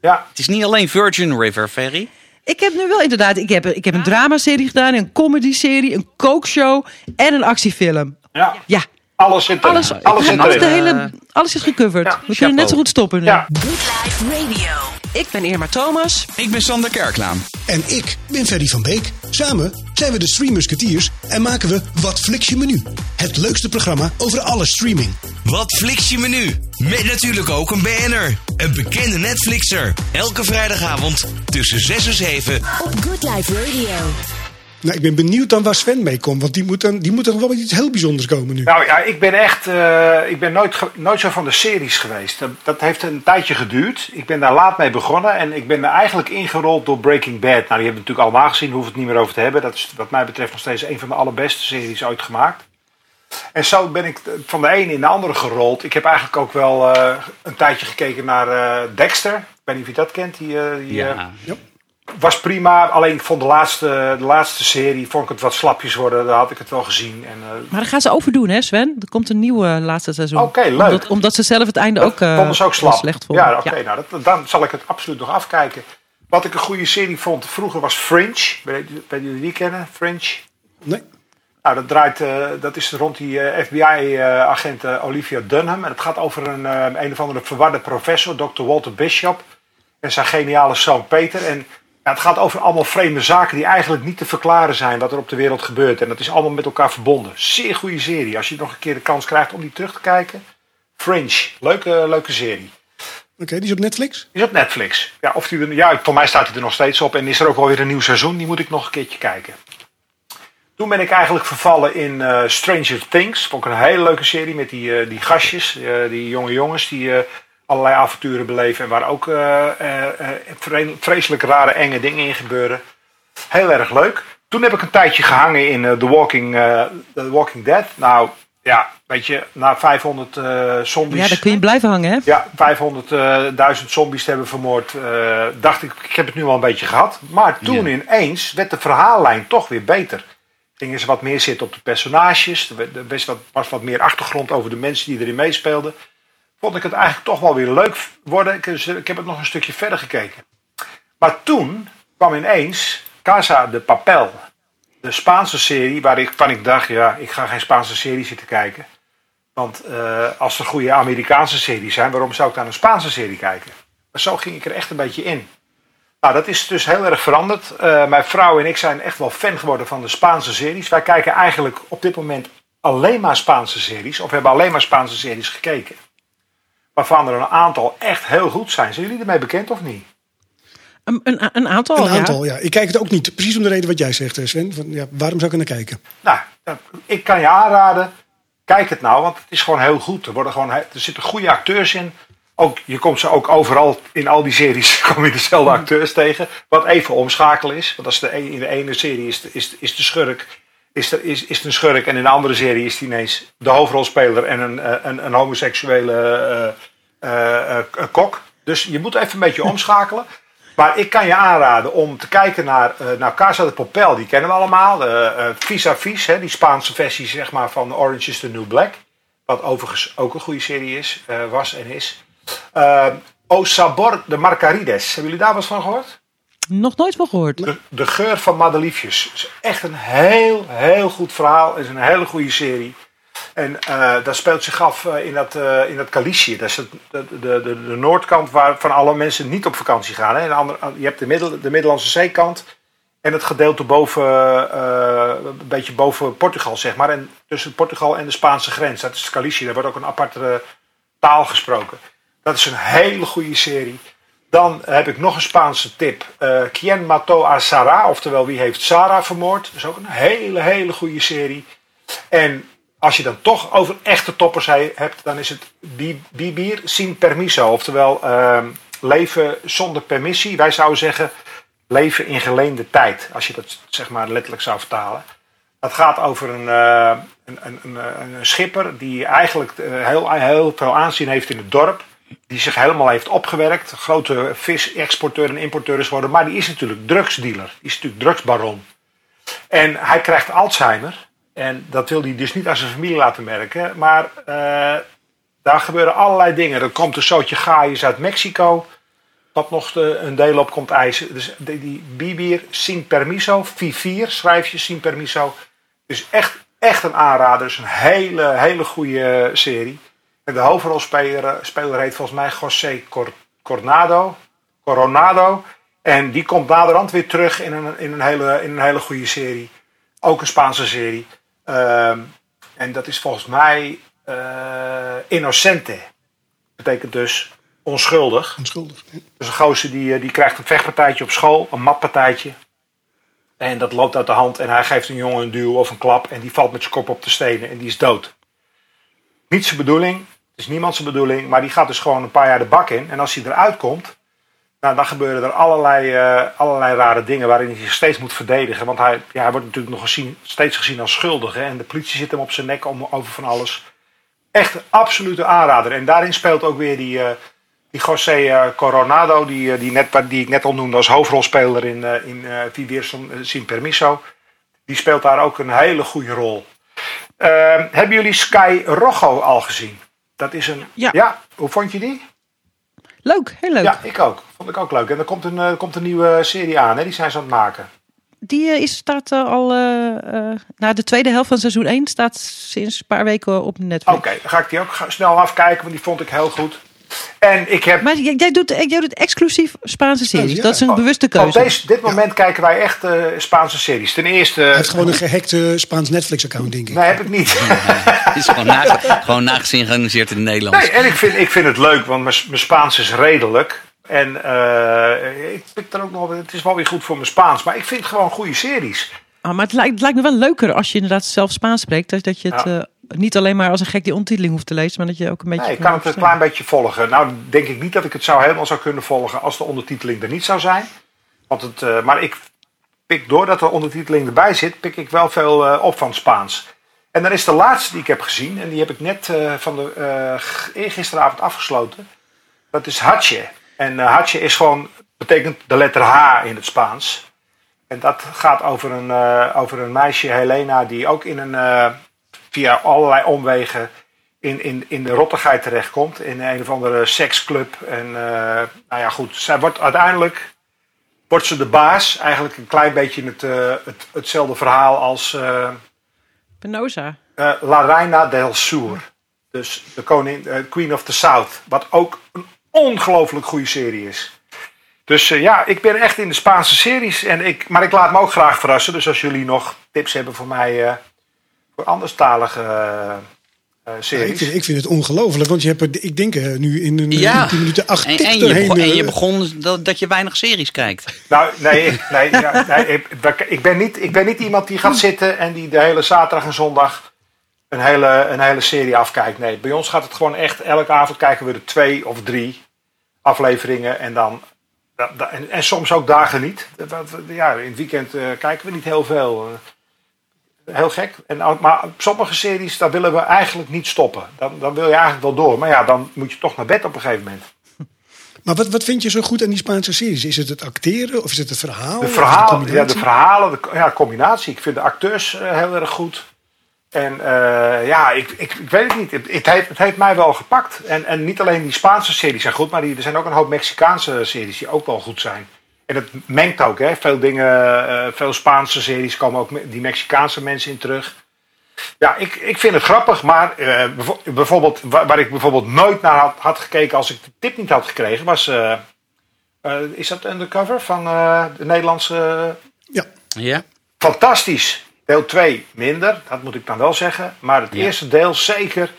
Ja, Het is niet alleen Virgin River, Ferry. Ik heb nu wel inderdaad, ik heb, ik heb een dramaserie gedaan, een comedy-serie, een kookshow en een actiefilm. ja. Ja, Alles zit erin. Alles, alles, alles, zit alles, erin. de hele, alles is gecoverd. Ja, We kunnen net zo goed stoppen nu. Ja. Good Life Radio. Ik ben Irma Thomas. Ik ben Sander Kerklaan. En ik ben Ferdy van Beek. Samen zijn we de Stream Musketeers en maken we Wat Flix je menu. Het leukste programma over alle streaming. Wat fliks je menu? Met natuurlijk ook een BN'er. Een bekende Netflixer. Elke vrijdagavond tussen 6 en 7. Op Good Life Radio. Nou, ik ben benieuwd dan waar Sven mee komt. Want die moet dan, die moet dan wel met iets heel bijzonders komen nu. Nou ja, ik ben echt, eh, ik ben nooit, nooit zo van de series geweest. Dat, dat heeft een tijdje geduurd. Ik ben daar laat mee begonnen en ik ben er eigenlijk ingerold door Breaking Bad. Nou, die hebben we natuurlijk allemaal gezien, daar hoeven we het niet meer over te hebben. Dat is wat mij betreft nog steeds een van de allerbeste series ooit gemaakt. En zo ben ik van de ene in de andere gerold. Ik heb eigenlijk ook wel eh, een tijdje gekeken naar eh, Dexter. Ik weet niet of je dat kent. Die, eh, die, eh, Ja. Was prima, alleen ik vond de laatste, de laatste serie vond ik het wat slapjes worden. Daar had ik het wel gezien. En, eh, Maar dat gaan ze overdoen, hè Sven? Er komt een nieuwe laatste seizoen. Oké, leuk. Omdat, omdat ze zelf het einde ook, eh, vonden ze ook slap. slecht vonden. Ja, oké. Nou, dat, dan zal ik het absoluut nog afkijken. Wat ik een goede serie vond vroeger was Fringe. Weet weet jullie die kennen? Fringe. Nee. Nou, dat, draait, eh, dat is rond die FBI-agent eh, Olivia Dunham. En het gaat over een, eh, een of andere verwarde professor, Dr. Walter Bishop. En zijn geniale zoon Peter. En ja, het gaat over allemaal vreemde zaken die eigenlijk niet te verklaren zijn wat er op de wereld gebeurt. En dat is allemaal met elkaar verbonden. Zeer goede serie. Als je nog een keer de kans krijgt om die terug te kijken. Fringe. Leuke, leuke serie. Oké, die is op Netflix. Die is op Netflix. Ja, of die er, ja, voor mij staat hij er nog steeds op. En is er ook alweer een nieuw seizoen. Die moet ik nog een keertje kijken. Toen ben ik eigenlijk vervallen in eh, Stranger Things. Vond ik een hele leuke serie met die, eh, die gastjes. eh, die jonge jongens die allerlei avonturen beleven. En waar ook eh, eh, eh, vre- vreselijk rare enge dingen in gebeuren. Heel erg leuk. Toen heb ik een tijdje gehangen in The, Walking, The Walking Dead. Nou, ja, weet je, na 500 eh zombies... Ja, daar kun je blijven hangen, hè? Ja, 500.000 zombies te hebben vermoord. dacht ik, ik heb het nu al een beetje gehad. Maar toen ineens werd de verhaallijn toch weer beter. Gingen ze wat meer zitten op de personages. Er er was wat, was wat meer achtergrond over de mensen die erin meespeelden. Vond ik het eigenlijk toch wel weer leuk worden. Ik, dus, ik heb het nog een stukje verder gekeken. Maar toen kwam ineens Casa de Papel. De Spaanse serie waar ik, ik dacht, ja, ik ga geen Spaanse serie zitten kijken. Want eh, als er goede Amerikaanse series zijn, waarom zou ik naar een Spaanse serie kijken? Maar zo ging ik er echt een beetje in. Nou, dat is dus heel erg veranderd. Eh, mijn vrouw en ik zijn echt wel fan geworden van de Spaanse series. Wij kijken eigenlijk op dit moment alleen maar Spaanse series. Of hebben alleen maar Spaanse series gekeken. Waarvan er een aantal echt heel goed zijn. Zijn jullie ermee bekend of niet? Een, een, een aantal, Een ja. aantal, ja. Ik kijk het ook niet. Precies om de reden wat jij zegt, eh, Sven. Van, ja, waarom zou ik er naar kijken? Nou, ik kan je aanraden. Kijk het nou, want het is gewoon heel goed. Er, worden gewoon, er zitten goede acteurs in. Ook, je komt ze ook overal, in al die series kom je dezelfde acteurs tegen. Wat even omschakelen is. Want als de, een- in de ene serie is de, is, is de schurk, is, er, is, is het een schurk. En in de andere serie is die ineens de hoofdrolspeler en een, eh, een, een homoseksuele eh, eh, kok. Dus je moet even een beetje omschakelen. Maar ik kan je aanraden om te kijken naar, naar Casa de Papel. Die kennen we allemaal. Eh, Vis hè, die Spaanse versie zeg maar, van Orange is the New Black. Wat overigens ook een goede serie is, was en is. O Sabor de Margarides. Hebben jullie daar wat van gehoord? Nog nooit van gehoord. De, geur van madeliefjes. is echt een heel, heel goed verhaal. Het is een hele goede serie. En eh, dat speelt zich af eh, in dat, eh in dat Galicië. Dat is het, de, de, de, noordkant waar van alle mensen niet op vakantie gaan. Hè. De andere, je hebt de, middel, de Middellandse zeekant. En het gedeelte boven, een beetje boven Portugal, zeg maar. En tussen Portugal en de Spaanse grens. Dat is Galicië. Daar wordt ook een aparte taal gesproken. Dat is een hele goede serie. Dan heb ik nog een Spaanse tip. Eh Quien mató a Sarah, oftewel wie heeft Sarah vermoord. Dat is ook een hele, hele goede serie. En als je dan toch over echte toppers he- hebt, dan is het bi- Bibir sin permiso. Oftewel ehm, leven zonder permissie. Wij zouden zeggen leven in geleende tijd. Als je dat zeg maar letterlijk zou vertalen. Dat gaat over een, eh, een, een, een schipper die eigenlijk eh, heel, heel veel aanzien heeft in het dorp. Die zich helemaal heeft opgewerkt. Grote visexporteur en importeur is geworden. Maar die is natuurlijk drugsdealer. Die is natuurlijk drugsbaron. En hij krijgt Alzheimer. En dat wil hij dus niet aan zijn familie laten merken. Maar eh, daar gebeuren allerlei dingen. Er komt een zootje gaaiers uit Mexico. Wat nog de, een deel op komt eisen. Dus die, die Bibir sin permiso. 4 schrijf je sin permiso. Dus echt, echt een aanrader. Is een hele, hele goede serie. De hoofdrolspeler speler heet volgens mij José Cor Coronado. Coronado. En die komt naderhand weer terug in een, in een, hele, in een hele goede serie. Ook een Spaanse serie. Ehm, en dat is volgens mij uh, Innocente. Betekent dus onschuldig. Onschuldig. Ja. Dus een gozer die, die krijgt een vechtpartijtje op school, een matpartijtje. En dat loopt uit de hand en hij geeft een jongen een duw of een klap en die valt met zijn kop op de stenen en die is dood. Niet zijn bedoeling, het is niemand zijn bedoeling, maar die gaat dus gewoon een paar jaar de bak in. En als hij eruit komt, nou, dan gebeuren er allerlei, uh, allerlei rare dingen waarin hij zich steeds moet verdedigen. Want hij, ja, hij wordt natuurlijk nog gezien, steeds gezien als schuldige. En de politie zit hem op zijn nek om, over van alles. Echt een absolute aanrader. En daarin speelt ook weer die, uh, die José uh, Coronado, die, die, net, die ik net al noemde als hoofdrolspeler in, uh, in Sin Permiso. Die speelt daar ook een hele goede rol. Ehm, hebben jullie Sky Rojo al gezien? Dat is een. Ja. ja. Hoe vond je die? Leuk, heel leuk. Ja, ik ook. Vond ik ook leuk. En er komt een, er komt een nieuwe serie aan, hè? die zijn ze aan het maken. Die is, staat al. na de tweede helft van seizoen 1 staat sinds een paar weken op Netflix. Oké, okay, dan ga ik die ook snel afkijken, want die vond ik heel goed. En ik heb... Maar jij doet, jij doet exclusief Spaanse series. Oh, ja. Dat is een op, bewuste keuze. Op deze, dit moment ja. kijken wij echt uh, Spaanse series. Ten eerste... Hij heeft gewoon een gehackte Spaans Netflix-account, denk ik. Nee, heb ik niet. Het is gewoon, na, gewoon nagesynchroniseerd in het Nederlands. Nee, en ik vind, ik vind het leuk, want mijn, mijn Spaans is redelijk. En uh, ik vind er ook nog, het is wel weer goed voor mijn Spaans. Maar ik vind gewoon goede series. Ah, maar het lijkt, het lijkt me wel leuker als je inderdaad zelf Spaans spreekt. Dat, dat je het... Ja. Uh, niet alleen maar als een gek die ondertiteling hoeft te lezen, maar dat je ook een beetje. Nee, ik kan het een klein beetje volgen. Nou, denk ik niet dat ik het zou helemaal zou kunnen volgen als de ondertiteling er niet zou zijn. Want het, uh, maar ik pik doordat de ondertiteling erbij zit, pik ik wel veel uh, op van Spaans. En dan is de laatste die ik heb gezien, en die heb ik net uh, van de eergisteravond afgesloten. Dat is Hatje. En Hatje is gewoon, betekent de letter H in het Spaans. En dat gaat over een, over een meisje, Helena, die ook in een via allerlei omwegen in, in, in de rottigheid terechtkomt. In een of andere seksclub. En uh, nou ja, goed. Zij wordt uiteindelijk wordt ze de baas. Eigenlijk een klein beetje het, uh, het, hetzelfde verhaal als... Uh, Penosa. La Reina del Sur. Dus de koning, Queen of the South. Wat ook een ongelooflijk goede serie is. Dus ja, ik ben echt in de Spaanse series. En ik, maar ik laat me ook graag verrassen. Dus als jullie nog tips hebben voor mij voor anderstalige uh, series. Ja, ik, vind, ik, vind, het ongelooflijk, want je hebt er, ik denk uh, nu in een ja. 10 minuten acht en, en, je begon, en je begon dat, dat je weinig series kijkt. Nou, nee, nee, ja, nee ik, ik, ben niet, ik ben niet iemand die gaat zitten en die de hele zaterdag en zondag een hele, een hele serie afkijkt. Nee, bij ons gaat het gewoon echt, elke avond kijken we er twee of drie afleveringen en dan... En, en soms ook dagen niet. Ja, in het weekend uh, kijken we niet heel veel heel gek. En, maar sommige series, daar willen we eigenlijk niet stoppen. Dan, dan wil je eigenlijk wel door. Maar ja, dan moet je toch naar bed op een gegeven moment. Maar wat, wat vind je zo goed aan die Spaanse series? Is het het acteren of is het het verhaal? De, verhaal, de ja, de verhalen, de ja, combinatie. Ik vind de acteurs uh, heel erg goed. En uh, ja, ik, ik, ik, weet het niet. Het, het, heeft, het heeft mij wel gepakt. En, en niet alleen die Spaanse series zijn goed, maar die, er zijn ook een hoop Mexicaanse series die ook wel goed zijn. En het mengt ook, hè. Veel dingen, uh, veel Spaanse series komen ook die Mexicaanse mensen in terug. Ja, ik, ik vind het grappig, maar uh, bijvoorbeeld, waar, waar, ik bijvoorbeeld nooit naar had, had, gekeken als ik de tip niet had gekregen, was. Uh, is dat Undercover van de Nederlandse. ja. ja. Fantastisch. Deel 2 minder, dat moet ik dan wel zeggen. Maar het ja. eerste deel zeker.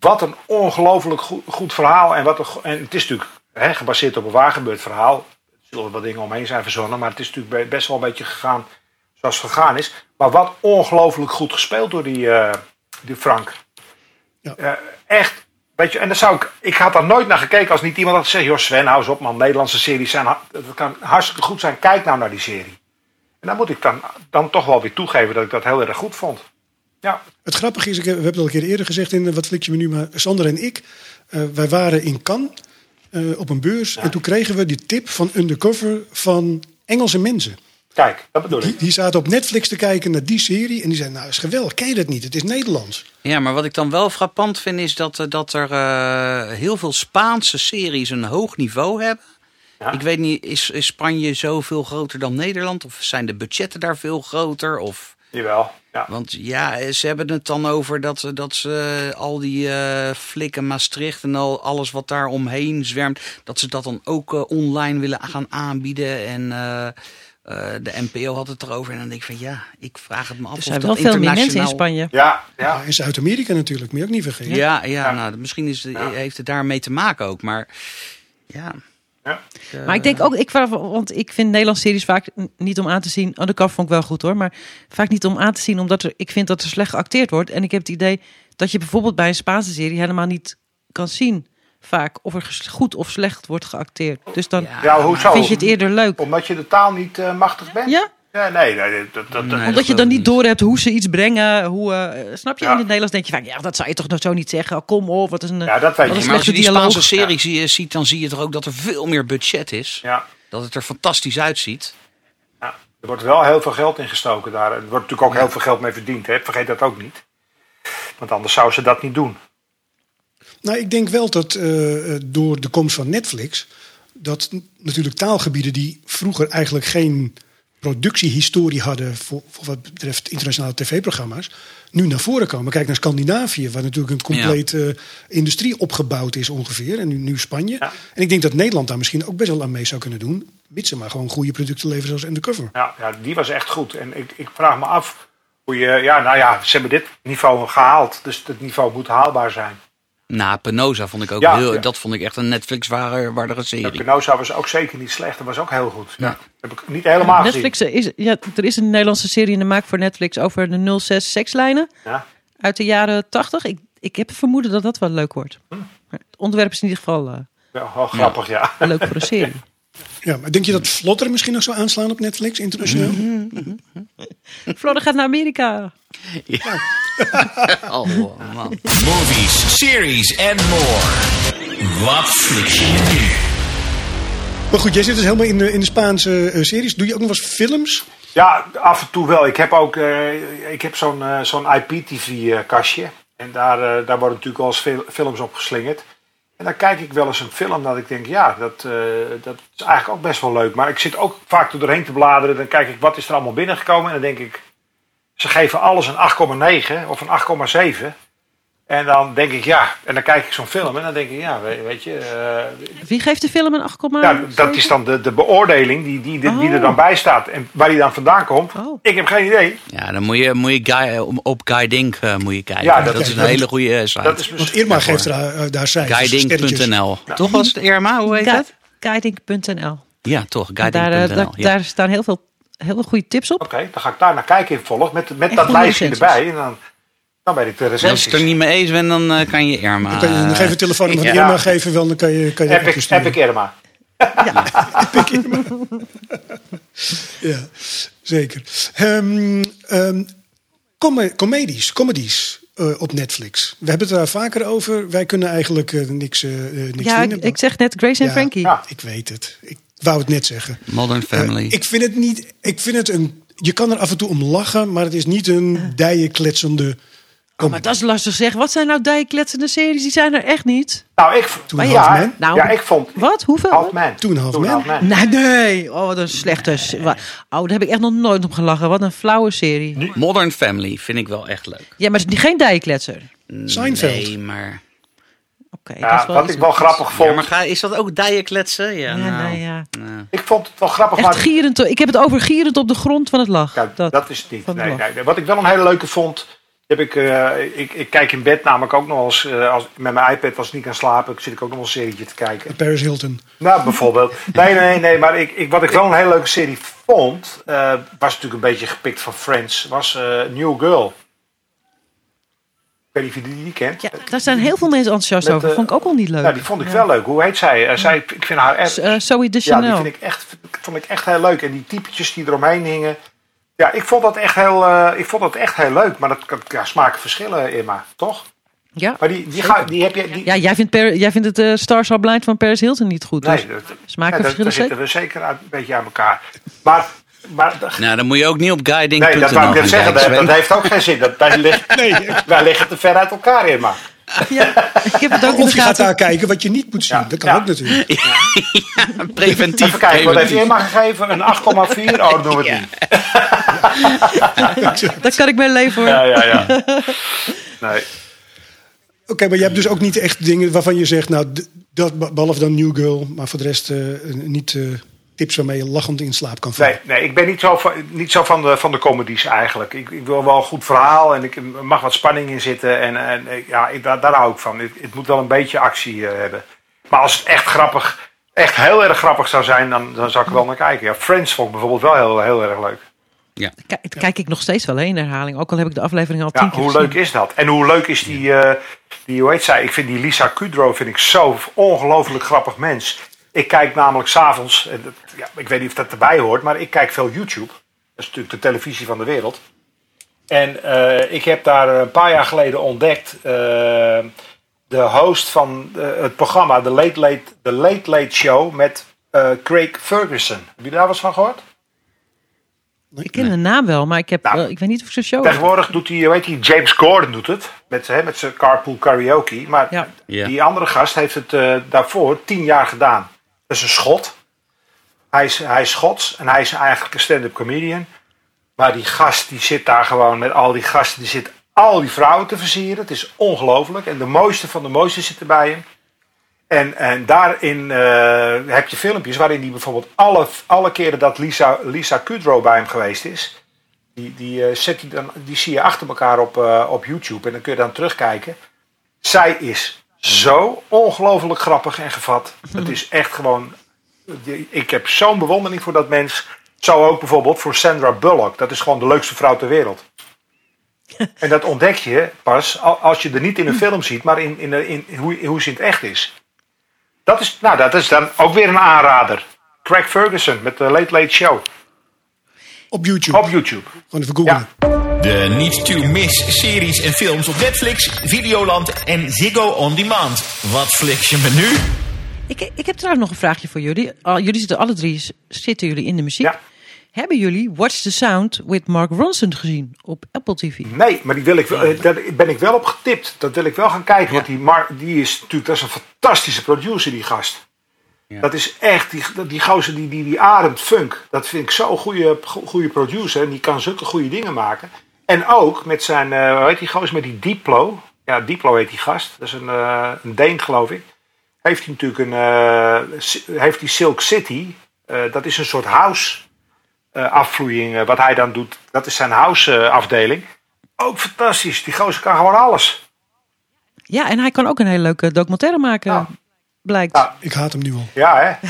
Wat een ongelooflijk goed, goed, verhaal. En, wat een, en het is natuurlijk hè, gebaseerd op een waargebeurd verhaal zullen wat dingen omheen zijn verzonnen. Maar het is natuurlijk best wel een beetje gegaan zoals het gegaan is. Maar wat ongelooflijk goed gespeeld door die, uh, die Frank. Ja. Uh, echt. Weet je, en dan zou ik, ik had daar nooit naar gekeken als niet iemand had gezegd: Joh, Sven, hou eens op, man. Nederlandse series zijn, dat kan hartstikke goed zijn. Kijk nou naar die serie. En dan moet ik dan, dan toch wel weer toegeven dat ik dat heel erg goed vond. Ja. Het grappige is, ik heb, we hebben het al een keer eerder gezegd in Wat Flik je me nu, maar Sander en ik, uh, wij waren in Cannes uh, op een beurs. Ja. En toen kregen we die tip van Undercover van Engelse mensen. Kijk, dat bedoel ik. Die, die zaten op Netflix te kijken naar die serie. En die zeiden, nou, is geweldig. Ken je dat niet? Het is Nederlands. Ja, maar wat ik dan wel frappant vind is dat, dat er uh, heel veel Spaanse series een hoog niveau hebben. Ja. Ik weet niet, is, is Spanje zoveel groter dan Nederland? Of zijn de budgetten daar veel groter? Of Jawel. Ja. Want ja, ze hebben het dan over dat, ze- dat ze al die eh flikken Maastricht en al alles wat daar omheen zwermt, dat ze dat dan ook eh, online willen gaan aanbieden. En eh, eh, de NPO had het erover. En dan denk ik van ja, ik vraag het me af Er of zijn dat wel veel meer mensen in internationaal- Spanje. Ja, ja. Ja, in Zuid-Amerika natuurlijk, moet je ook niet vergeten. Ja, ja, nou, misschien is, heeft het daarmee te maken ook. Maar ja. Ja. Maar ik denk ook, ik, vraag- want ik vind Nederlandse series vaak niet om aan te zien. Undercover vond ik wel goed hoor, maar vaak niet om aan te zien, omdat er, ik vind dat er slecht geacteerd wordt. En ik heb het idee dat je bijvoorbeeld bij een Spaanse serie helemaal niet kan zien, vaak, of er goed of slecht wordt geacteerd. Dus dan Ja, hoezo? vind je het eerder leuk. Omdat je de taal niet eh, machtig bent? Ja, Ja, nee, nee, dat, dat, dat- Nee. omdat je dan niet doorhebt hoe ze iets brengen. Hoe, eh, snap je? Ja. In het Nederlands denk je van, ja, dat zou je toch nog zo niet zeggen. Oh, kom op, wat is een, Ja, dat weet wat je. maar als je die dialoog. Spaanse serie zie- ziet, dan zie je toch ook dat er veel meer budget is. ja, Dat het er fantastisch uitziet. ja, er wordt wel heel veel geld in gestoken daar. Er wordt natuurlijk ook heel veel geld mee verdiend. Hè? Vergeet dat ook niet. Want anders zouden ze dat niet doen. Nou, ik denk wel dat eh, eh, door de komst van Netflix, dat natuurlijk taalgebieden die vroeger eigenlijk geen productiehistorie hadden voor, voor wat betreft internationale tv-programma's, nu naar voren komen. Kijk naar Scandinavië, waar natuurlijk een complete industrie opgebouwd is ongeveer. En nu, nu Spanje. Ja. En ik denk dat Nederland daar misschien ook best wel aan mee zou kunnen doen. Mits ze maar gewoon goede producten leveren zoals Undercover. Ja, ja, die was echt goed. En ik, ik vraag me af hoe je... Ja, nou ja, ze hebben dit niveau gehaald. Dus het niveau moet haalbaar zijn. Nou, Penosa vond ik ook Ja, heel... ja. Dat vond ik echt een Netflix-waardige Ja, serie. Penosa was ook zeker niet slecht. Dat was ook heel goed. Ja. Heb ik niet helemaal Netflix is, ja, er is een Nederlandse serie in de maak voor Netflix over de 06 sekslijnen gezien. Ja. uit de jaren 80. Ik, ik heb het vermoeden dat dat wel leuk wordt. Hm. Het onderwerp is in ieder geval eh, Ja, wel grappig, ja. leuk voor een serie. Ja, maar denk je dat Vlotter misschien nog zou aanslaan op Netflix internationaal? Florida gaat naar Amerika. Oh, man. Movies, series en more. Wat flik je nu? Maar goed, jij zit dus helemaal in de, in de Spaanse eh, series. Doe je ook nog wel eens films? Ja, af en toe wel. Ik heb ook eh, ik heb zo'n eh, zo'n IPTV-kastje. En daar, daar worden natuurlijk wel eens veel, films op geslingerd. En dan kijk ik wel eens een film dat ik denk, ja, dat, eh, dat is eigenlijk ook best wel leuk. Maar ik zit ook vaak er doorheen te bladeren. Dan kijk ik, wat is er allemaal binnengekomen? En dan denk ik, ze geven alles een 8,9 of een 8,7. En dan denk ik, ja, en dan kijk ik zo'n film en dan denk ik, ja, weet, weet je... eh, Wie geeft de film een 8,7? ja, dat is dan de, de beoordeling die, die, die, die er dan bij staat. En waar die dan vandaan komt, Oh. ik heb geen idee. Ja, dan moet je, moet je Guy, op- Dink eh, moet je kijken. Ja, dat, dat- is een dat- hele goede eh, site. Dat is Want misschien- Irma geeft er, eh, daar cijfers, sterretjes. Guiding.nl. Toch was het Irma? Hoe heet het? Guiding.nl. Ja, toch. Daar, eh, Guiding.nl. daar, ja. daar staan heel veel, heel veel goede tips op. Oké, dan ga ik daar naar kijken in volg. Met, met dat lijstje recensies. erbij. En dan, dan weet ik de En Als je recensies. het er niet mee eens bent, dan eh, kan je Irma... Dan kan je nog even een telefoonnummer van Ja. Irma geven, wel, dan kan je, kan je Epic. Epic Irma. Ja, zeker. Ehm ehm, come- comedies, comedies eh, op Netflix. We hebben het daar vaker over. Wij kunnen eigenlijk eh, niks, eh, eh, niks Ja, ik, zeg net Grace en Ja. Frankie. Ja. Ik weet het. Ik wou het net zeggen. Modern Family. Eh, ik vind het niet. Ik vind het een. Je kan er af en toe om lachen, maar het is niet een dijenkletsende. Oh, maar dat is lastig zeg. Wat zijn nou dijkletsende series? Die zijn er echt niet. Nou, ik, Toen Half ja, Man? Nou, ja, ik vond Wat? Hoeveel? Half Man. Toen Half Man. Nee, nee. Oh, wat een slechte... Oh, daar heb ik echt nog nooit op gelachen. Wat een flauwe serie. Modern Family vind ik wel echt leuk. Ja, maar het is niet- geen dijkletser. Seinfeld. Nee, maar... Oké, dat Ja, is wel wat ik wel grappig vond. Ja, maar ga, is dat ook dijenkletsen? Ja, Ja, nou, nee, ja. nou. Ik vond het wel grappig. Echt maar gierend. Ik heb het over gierend op de grond van het lach. Ja, dat, is het niet. Nee. Wat ik wel een hele leuke vond. Heb ik, eh, ik, ik kijk in bed namelijk ook nog eens. eh, als, met mijn iPad als ik niet kan slapen. Zit ik ook nog een serietje te kijken. Paris Hilton. Nou, bijvoorbeeld. Nee, nee, nee. Maar ik, ik, wat ik wel een hele leuke serie vond. eh, was natuurlijk een beetje gepikt van Friends. Was eh, New Girl. Weet niet of je die, die kent. Ja, daar zijn heel veel mensen enthousiast Met, over. eh, Vond ik ook al niet leuk. Nou, die vond ik wel leuk. Hoe heet zij? Eh, zij ik vind haar echt. Eh, Zoe de Ja, die Chanel. vind ik echt, vond ik echt heel leuk. En die typetjes die eromheen hingen. Ja, ik vond dat echt heel, eh, ik vond dat echt heel leuk. Maar dat kan ja, smaken verschillen, Irma, toch? Ja. Maar die, die, ga, die heb je. Die, Ja, jij vindt, Per- jij vindt het eh Stars Are Blind van Paris Hilton niet goed. nee, dus dat, smaken ja, dat- verschillen daar zeker. zitten we zeker een beetje aan elkaar. Maar, maar Nou, dan moet je ook niet op guiding.nl nee, dat wou ik net zeggen. Dat, dat heeft ook geen zin. Dat, wij, liggen, wij liggen te ver uit elkaar, Irma. Ja, ik heb het ook in Of je gaat daar kijken wat je niet moet zien. Ja. Dat kan Ja. ook natuurlijk. Preventief. Even kijken, wat heeft. Irma gegeven? Een 8,4? Oh, dat doen we het niet. Daar kan ik mee leven hoor. Ja, ja, ja. Nee. Oké, maar je hebt dus ook niet echt dingen waarvan je zegt... nou, dat, behalve dan New Girl... maar voor de rest eh, niet eh, tips waarmee je lachend in slaap kan vallen. Nee, nee, ik ben niet zo van, niet zo van, de, van de comedies eigenlijk. Ik, ik wil wel een goed verhaal en ik er mag wat spanning in zitten. En, en eh, ja, ik, daar, daar hou ik van. Het, het moet wel een beetje actie eh, hebben. Maar als het echt grappig, echt heel erg grappig zou zijn, dan, dan zou ik er wel naar kijken. Ja, Friends vond ik bijvoorbeeld wel heel, heel erg leuk. Kijk, kijk ik nog steeds wel in herhaling. Ook al heb ik de aflevering al Ja, tien keer hoe gezien. leuk is dat? En hoe leuk is die, eh, die hoe heet zij? Ik vind die Lisa Kudrow vind ik zo ongelooflijk grappig mens. Ik kijk namelijk s'avonds, en dat- ja, ik weet niet of dat erbij hoort, maar ik kijk veel YouTube. Dat is natuurlijk de televisie van de wereld. En eh, ik heb daar een paar jaar geleden ontdekt eh, de host van eh, het programma The Late Late, The Late Late Show met eh, Craig Ferguson. Heb je daar wat van gehoord? Ik ken de naam wel, maar ik, heb, Nou, ik weet niet of ik zijn show heb. Tegenwoordig doet hij, weet je, James Gordon doet het. Met, hè, met zijn carpool karaoke. Maar Ja. Die andere gast heeft het eh, daarvoor tien jaar gedaan. Is een schot. Hij is, hij is Schots en hij is eigenlijk een stand-up comedian. Maar die gast die zit daar gewoon met al die gasten. Die zit al die vrouwen te versieren. Het is ongelooflijk. En de mooiste van de mooiste zitten bij hem. En, en daarin eh, heb je filmpjes waarin hij bijvoorbeeld alle, alle keren dat Lisa, Lisa Kudrow bij hem geweest is. Die, die, eh, zet hij dan, die zie je achter elkaar op, eh, op YouTube. En dan kun je dan terugkijken. Zij is zo ongelooflijk grappig en gevat. Het is echt gewoon. Ik heb zo'n bewondering voor dat mens. Zo ook bijvoorbeeld voor Sandra Bullock. Dat is gewoon de leukste vrouw ter wereld. En dat ontdek je pas al- als je er niet in een film ziet, maar in, in, in, in hoe, hoe ze in het echt is. Dat is, nou, dat is dan ook weer een aanrader. Craig Ferguson met de Late Late Show Op YouTube. op YouTube. Gewoon even googlen. Ja. De niet to miss series en films op Netflix, Videoland en Ziggo On Demand. Wat fliks je me nu? Ik, ik heb trouwens nog een vraagje voor jullie. Al, jullie zitten alle drie zitten jullie in de muziek. Ja. Hebben jullie Watch the Sound with Mark Ronson gezien op Apple TV? Nee, maar die wil ik eh, daar ben ik wel op getipt. Dat wil ik wel gaan kijken. Want die, Mar, die is natuurlijk dat is een fantastische producer, die gast. Ja. Dat is echt, die, die gozer die, die, die ademt funk. Dat vind ik zo'n goede, go- goede producer. En die kan zulke goede dingen maken. En ook met zijn, eh hoe heet die gozer, met die Diplo. Ja, Diplo heet die gast. Dat is een, eh een Deen, geloof ik. Heeft hij natuurlijk een, eh, heeft die Silk City. eh, dat is een soort house eh, afvloeiing. wat hij dan doet. Dat is zijn house afdeling. Ook fantastisch. Die gozer kan gewoon alles. Ja, en hij kan ook een hele leuke documentaire maken, Ja. blijkt. Ja. Ik haat hem nu al. Ja, hè?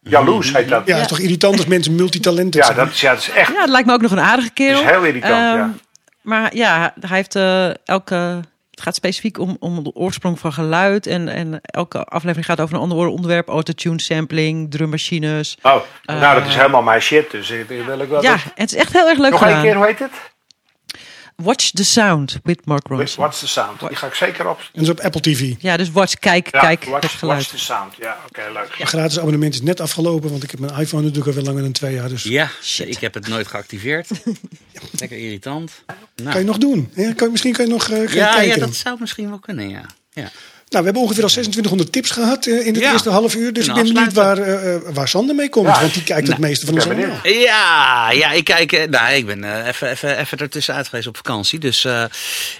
Jaloers heet dat. Ja, het is toch irritant als mensen multitalenten Ja, zijn. dat is, ja, dat is echt. Ja, het lijkt me ook nog een aardige kerel. Het is heel irritant, Ehm, ja. Maar ja, hij heeft eh, elke... Het gaat specifiek om, om de oorsprong van geluid. En, en elke aflevering gaat over een ander onderwerp. Autotune, sampling, drummachines. Oh, nou, dat is helemaal mijn shit. Dus ik wil ik wel. Ja, het is echt heel erg leuk Nog gedaan. één keer, hoe heet het? Watch the Sound with Mark Ronson. What's the Sound? Die ga ik zeker op. En dat is op Apple TV. Ja, dus watch, kijk, Ja, kijk watch, het geluid. Watch the Sound. Ja, oké, leuk. Mijn gratis abonnement is net afgelopen, want ik heb mijn iPhone natuurlijk al veel langer dan twee jaar. Dus Ja, ik heb het nooit geactiveerd. Lekker irritant. kan Nou, je nog doen. Ja, kan, misschien kan je nog eh, gaan ja, kijken. ja, dat zou misschien wel kunnen, ja. ja. Nou, we hebben ongeveer al 2600 tips gehad eh, in het Ja. eerste half uur. Dus ik Kunnen ben benieuwd waar, eh, waar Sander mee komt. Ja. Want die kijkt het meeste van ons allemaal. Ja, ja, ik kijk. eh, Nou, ik ben eh, even, even, even ertussenuit geweest op vakantie. Dus eh, ik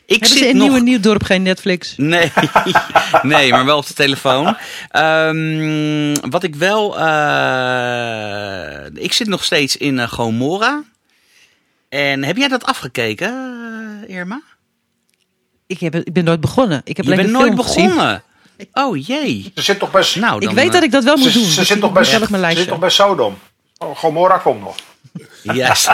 Hebben zit ze in nog. Nieuwe Nieuwdorp geen Netflix? Nee, nee, maar wel op de telefoon. Ehm, wat ik wel. eh, ik zit nog steeds in Gomorra. En heb jij dat afgekeken, eh, Irma? Ik, heb, ik ben nooit begonnen. Ik heb Je bent nooit gezien. begonnen. Oh jee. Ze zit toch bij, ze, Nou, Ik dan, weet eh, dat ik dat wel moet doen. ze Dus zit die toch bij, ze zit toch bij Sodom? Oh, Gomorra komt nog. Yes.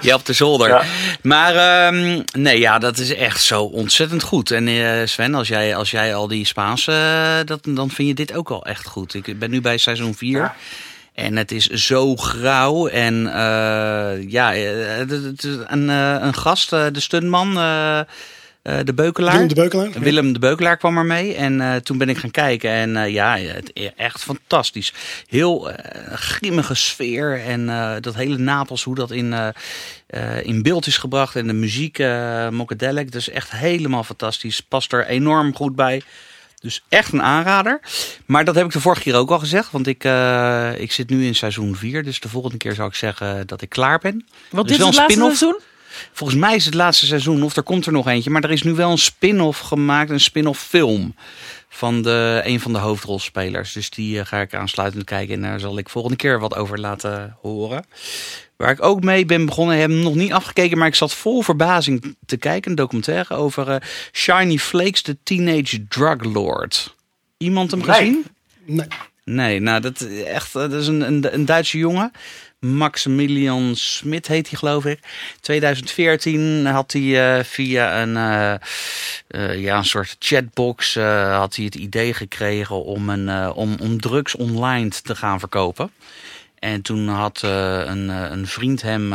ja, op de zolder. Ja. Maar ehm, nee, ja, dat is echt zo ontzettend goed. En eh, Sven, als jij, als jij al die Spaanse, eh, dat, dan vind je dit ook al echt goed. Ik ben nu bij seizoen 4. Ja. En het is zo grauw. En eh, ja, eh, een, eh, een gast, de stuntman, de Beukelaar. Willem de Beukelaar. Willem de Beukelaar kwam er mee. En toen ben ik gaan kijken. En ja, het, echt fantastisch. Heel grimmige sfeer. En dat hele Napels, hoe dat in, in beeld is gebracht. En de muziek, eh Mockadelic. Dus echt helemaal fantastisch. Past er enorm goed bij. Dus echt een aanrader. Maar dat heb ik de vorige keer ook al gezegd. Want ik, eh, ik zit nu in seizoen 4. Dus de volgende keer zou ik zeggen dat ik klaar ben. Want Er dit is het laatste seizoen? Volgens mij is het laatste seizoen, of er komt er nog eentje. Maar er is nu wel een spin-off gemaakt, een spin-off film. Van de, een van de hoofdrolspelers. Dus die eh, ga ik aansluitend kijken. En daar zal ik volgende keer wat over laten horen. Waar ik ook mee ben begonnen, heb hem nog niet afgekeken. Maar ik zat vol verbazing te kijken. Een documentaire over eh, Shiny Flakes, de Teenage Drug Lord. Iemand hem Nee. gezien? Nee. Nee, nou dat is echt, dat is een, een, een Duitse jongen. Maximilian Smit heet hij geloof ik. 2014 had hij eh, via een, eh, eh, ja, een soort chatbox had hij het idee gekregen om, een, om, om drugs online te gaan verkopen. En toen had een, een vriend hem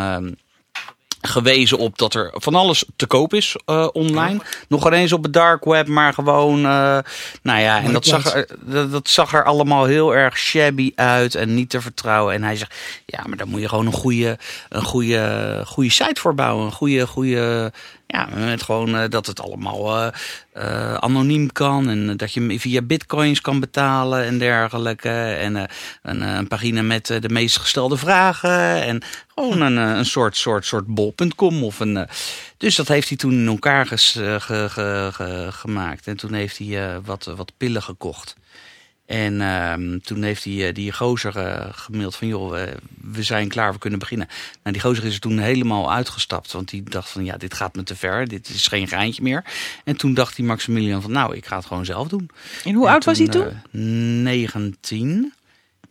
gewezen op dat er van alles te koop is eh, online. Nog ineens op het dark web, maar gewoon... eh, nou ja, en dat zag, er, dat, dat zag er allemaal heel erg shabby uit en niet te vertrouwen. En hij zegt, ja, maar daar moet je gewoon een goede, een goede, goede site voor bouwen. Een goede, goede ja, met gewoon eh, dat het allemaal eh, eh, anoniem kan. En dat je via bitcoins kan betalen en dergelijke. En een, een pagina met de meest gestelde vragen. En gewoon een, een soort, soort, soort bol.com of een... dus dat heeft hij toen in elkaar gemaakt. En toen heeft hij wat, wat pillen gekocht. En ehm, toen heeft hij eh, die gozer eh, gemaild van... joh, eh, we zijn klaar, we kunnen beginnen. Nou, die gozer is er toen helemaal uitgestapt. Want die dacht van, ja, dit gaat me te ver. Dit is geen geintje meer. En toen dacht die Maximilian van, nou, ik ga het gewoon zelf doen. En hoe En oud was hij toen? eh, 19.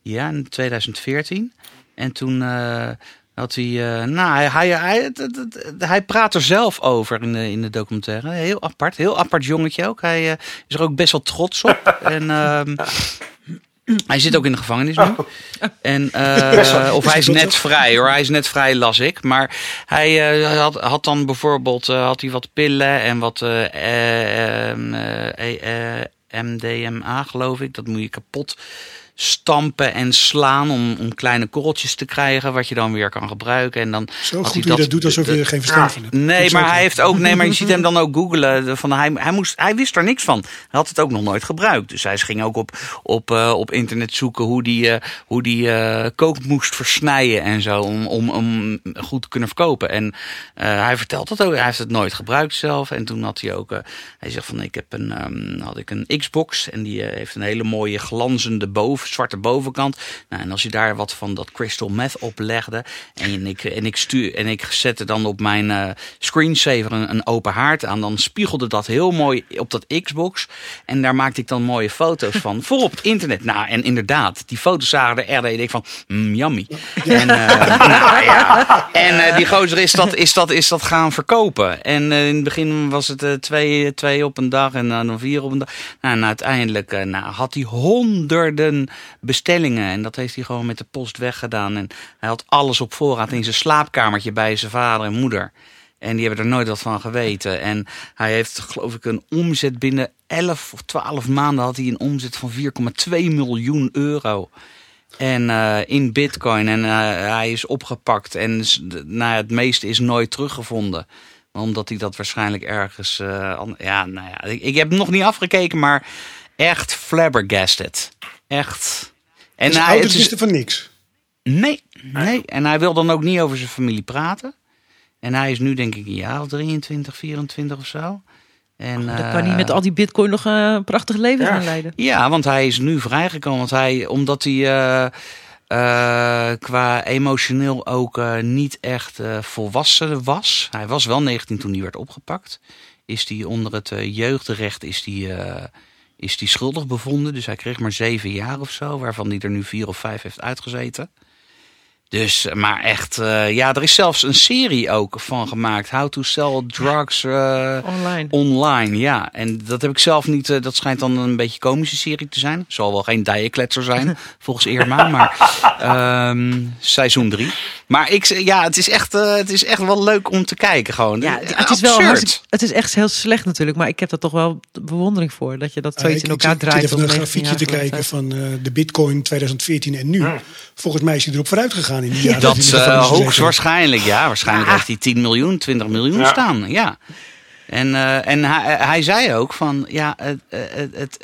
Ja, in 2014. En toen had hij... eh, nou, hij, hij, hij, hij praat er zelf over in de, in de documentaire. Heel apart. Heel apart jongetje ook. Hij eh, is er ook best wel trots op. en... ehm, hij zit ook in de gevangenis nu. En, eh, of hij is net vrij hoor. Hij is net vrij, las ik. Maar hij had, had dan bijvoorbeeld had hij wat pillen en wat eh, eh, ehm, eh, eh, MDMA, geloof ik. Dat moet je kapot stampen en slaan om, om kleine korreltjes te krijgen, wat je dan weer kan gebruiken. En dan Zo goed hij dat doet alsof je er geen verstand van hebt. Nee, maar hij heeft ook. Nee, maar je ziet hem dan ook googelen. Van hij, hij, moest, hij wist er niks van. Hij had het ook nog nooit gebruikt. Dus hij ging ook op, op, eh, op internet zoeken hoe die, eh, hoe die eh, kook moest versnijden en zo. Om, om, om goed te kunnen verkopen. En hij vertelt dat ook. Hij heeft het nooit gebruikt zelf. En toen had hij ook. hij zegt van ik heb een, ehm, had ik een Xbox. En die heeft een hele mooie glanzende boven, zwarte bovenkant. Nou, en als je daar wat van dat crystal meth op legde. En ik, en ik, stuur, en ik zette dan op mijn eh, screensaver een, een open haard aan. Dan spiegelde dat heel mooi op dat Xbox. En daar maakte ik dan mooie foto's van. Voor op het internet. Nou, en inderdaad, die foto's zagen er je denkt van, mm, yummy. En, eh, nou, ja. en eh, die gozer is dat, is, dat, is dat gaan verkopen. En eh, in het begin was het eh, twee, twee op een dag en dan vier op een dag. Nou, en uiteindelijk eh, nou, had hij honderden bestellingen. En dat heeft hij gewoon met de post weggedaan. En hij had alles op voorraad in zijn slaapkamertje bij zijn vader en moeder. En die hebben er nooit wat van geweten. En hij heeft, geloof ik, een omzet binnen 11 of 12 maanden had hij een omzet van 4,2 miljoen euro. En eh, in bitcoin. En eh, hij is opgepakt. En nou, het meeste is nooit teruggevonden. Omdat hij dat waarschijnlijk ergens... eh, ja, nou ja, ik, ik heb nog niet afgekeken, maar echt flabbergasted. Echt. En hij, het is- wisten van niks. Nee, nee. En hij wil dan ook niet over zijn familie praten. En hij is nu denk ik een jaar of 23, 24 of zo. En, Dan eh, kan hij met al die bitcoin nog een prachtig leven gaan leiden. Ja, want hij is nu vrijgekomen. Want hij, omdat hij eh, eh, qua emotioneel ook eh, niet echt eh, volwassen was. Hij was wel 19 toen hij werd opgepakt. Is hij onder het jeugdrecht is die, eh, is die schuldig bevonden. Dus hij kreeg maar zeven jaar of zo. Waarvan hij er nu vier of vijf heeft uitgezeten. Dus, maar echt, eh, ja, er is zelfs een serie ook van gemaakt. How to sell drugs eh, Online. online. Ja, en dat heb ik zelf niet. eh, dat schijnt dan een beetje komische serie te zijn. Zal wel geen dijenkletser zijn, volgens Irma. Maar ehm, seizoen drie. Maar ik, ja, het is, echt, eh, het is echt wel leuk om te kijken gewoon. Ja, het is wel het is echt heel slecht natuurlijk, maar ik heb er toch wel bewondering voor dat je dat zoiets Ah, in ik, elkaar ik, zit draait. even op een 19 grafiekje te kijken van eh, de bitcoin 2014 en nu. Volgens mij is hij erop vooruit gegaan in die jaren. Dat eh, hoogstwaarschijnlijk, ja. Waarschijnlijk heeft hij 10 miljoen, 20 miljoen Ja. staan. Ja. En, eh, en hij, hij zei ook van, ja, het, het, het,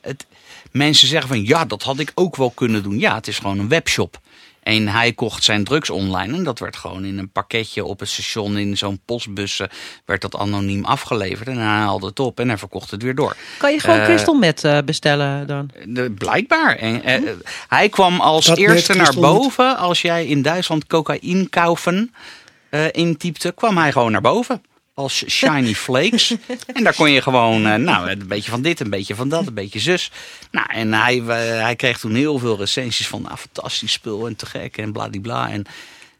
het- mensen zeggen van, ja, dat had ik ook wel kunnen doen. Ja, het is gewoon een webshop. En hij kocht zijn drugs online en dat werd gewoon in een pakketje op het station in zo'n postbus eh, werd dat anoniem afgeleverd. En hij haalde het op en hij verkocht het weer door. Kan je gewoon Eh, crystal meth eh, bestellen dan? de- blijkbaar. En, eh, hij kwam als Dat eerste naar boven. Als jij in Duitsland cocaïne kaufen eh intypte, kwam hij gewoon naar boven. Als shiny flakes. en daar kon je gewoon, eh, nou, een beetje van dit, een beetje van dat, een beetje zus. Nou, en hij, eh, hij kreeg toen heel veel recensies van, nou, fantastisch spul en te gek en bladibla. En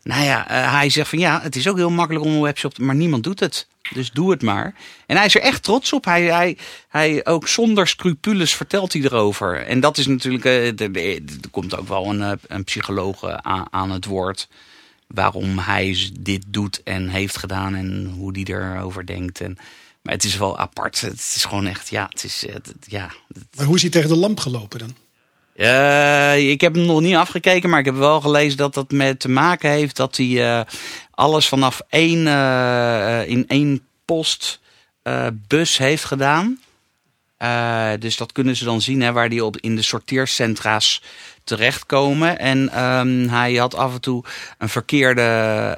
nou ja, eh, hij zegt van ja, het is ook heel makkelijk om een webshop te, maar niemand doet het. Dus doe het maar. En hij is er echt trots op. Hij, hij, hij ook zonder scrupules vertelt hij erover. En dat is natuurlijk, er- er komt ook wel een, een psycholoog aan, aan het woord. Waarom hij dit doet en heeft gedaan en hoe die erover denkt. En, maar het is wel apart. Het is gewoon echt, ja, het is, eh, het- ja, Maar hoe is hij tegen de lamp gelopen dan? eh, ik heb hem nog niet afgekeken, maar ik heb wel gelezen dat dat met te maken heeft dat hij eh, alles vanaf één, in één post eh, bus heeft gedaan. Dus dat kunnen ze dan zien hè, waar die op in de sorteercentra's terechtkomen. En ehm, hij had af en toe een verkeerde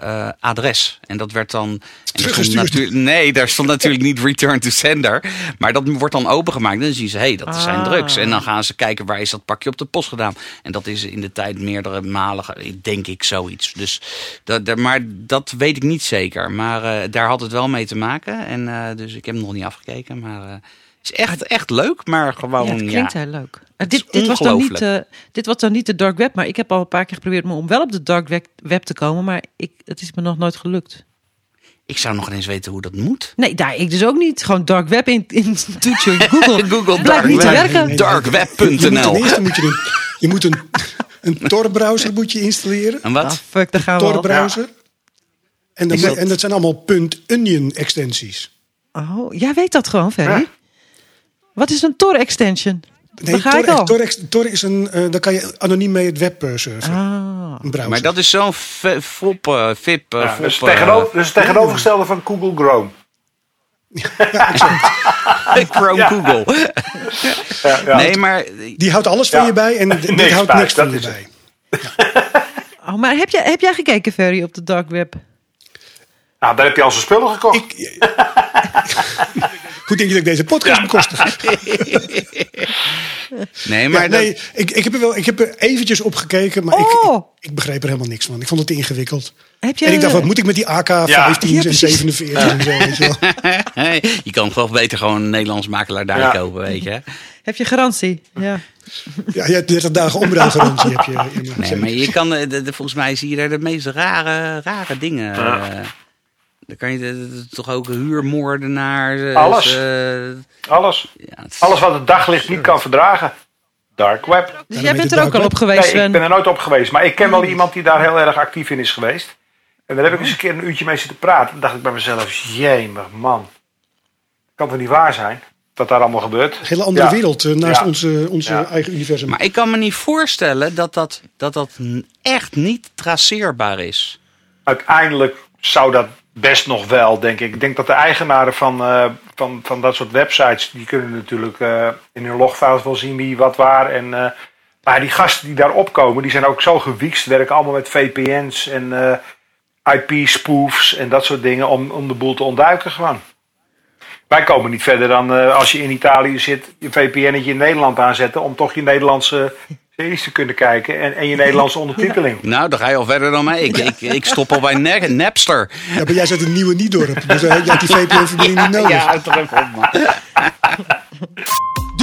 eh, adres. En dat werd dan. Er Teruggestuurd. natuurlijk- nee, daar stond natuurlijk niet return to sender. Maar dat wordt dan opengemaakt. En dan zien ze, hé, hey, dat zijn Ah. drugs. En dan gaan ze kijken waar is dat pakje op de post gedaan. En dat is in de tijd meerdere malen, denk ik, zoiets. Dus dat, dat- maar dat weet ik niet zeker. Maar eh, daar had het wel mee te maken. En eh, dus ik heb hem nog niet afgekeken. Maar eh, is echt, echt leuk. Maar gewoon, Ja, het klinkt heel leuk. Dit, dit, was dan niet, eh, dit was dan niet de dark web, maar ik heb al een paar keer geprobeerd om wel op de dark web, web te komen, maar ik, het is me nog nooit gelukt. Ik zou nog eens weten hoe dat moet. Nee, daar ik dus ook niet. Gewoon dark web in, in toets je in Google. Google dark niet te web. werken. Nee, nee, Darkweb.nl. Je moet ten eerste moet je een, je moet een, een Tor-browser moet je installeren. En wat? Ah, fuck, daar gaan we al. Tor-browser. En, dan, dat- en dat zijn allemaal .onion extensies. Oh, jij weet dat gewoon, Ferry. Ja. Wat is een Tor extension? Nee, daar ga ik Tor, al. Tor, is een, eh daar kan je anoniem mee het web eh, surfen. Ah. Een. Maar dat is zo'n fop, eh, VIP, eh, Ja, fop, dat, is eh, tegenover, tegenovergestelde van Google Chrome. Chrome Ja. Google. Ja, ja. Nee, maar Die houdt alles van Ja. je bij en dit Niks houdt niks van je bij. Oh, maar heb jij, heb jij gekeken, Ferry, op de dark web? Nou, daar heb je al zijn spullen gekocht. Hoe denk je dat ik deze podcast bekostig? nee, Ja, maar dat- nee, ik, ik, heb er wel, ik heb er eventjes op gekeken, maar Oh! ik, ik begreep er helemaal niks van. Ik vond het te ingewikkeld. Heb je, En ik dacht, wat moet ik met die AK-15's Ja, en precies. 47 en zo, weet je wel. je kan gewoon beter gewoon een Nederlands makelaar daar Ja. kopen, weet je. heb je garantie? Ja. Ja, je hebt 30 dagen omruilgarantie. heb je. Nee, maar je kan, eh, de, de- volgens mij zie je daar de meest rare, rare dingen. Ja. Dan kan je de- de- toch ook huurmoordenaars. eh, Alles. eh, Alles. ja, het is- Alles wat het daglicht niet kan verdragen. Dark web. Dus jij bent er ook al op geweest, Nee, ik ben er nooit op geweest. Maar ik ken wel iemand die daar heel erg actief in is geweest. En daar heb ik eens een keer een uurtje mee zitten praten. Dan dacht ik bij mezelf, jemig man. Kan toch niet waar zijn? Dat daar allemaal gebeurt. Een hele andere Ja. wereld eh, naast Ja. onze, onze Ja. eigen universum. Maar ik kan me niet voorstellen dat dat, dat, dat echt niet traceerbaar is. Uiteindelijk zou dat best nog wel, denk ik. Ik denk dat de eigenaren van, eh, van, van dat soort websites... die kunnen natuurlijk eh, in hun logfiles wel zien wie wat waar. En, eh, maar die gasten die daar opkomen, die zijn ook zo gewiekst. Werken allemaal met VPN's en IP-spoofs en dat soort dingen... Om, om de boel te ontduiken gewoon. Wij komen niet verder dan als je in Italië zit... je VPN'tje in Nederland aanzetten... om toch je Nederlandse series te kunnen kijken... en, en je Nederlandse ondertiteling. Nou, dan ga je al verder dan mij. Ik, ik, ik stop al bij Ne- Napster. Ja, maar jij zit in Nieuwe Niedorp. Dus eh, jij hebt die VPN-verbinding niet nodig. Ja, toch even op, man.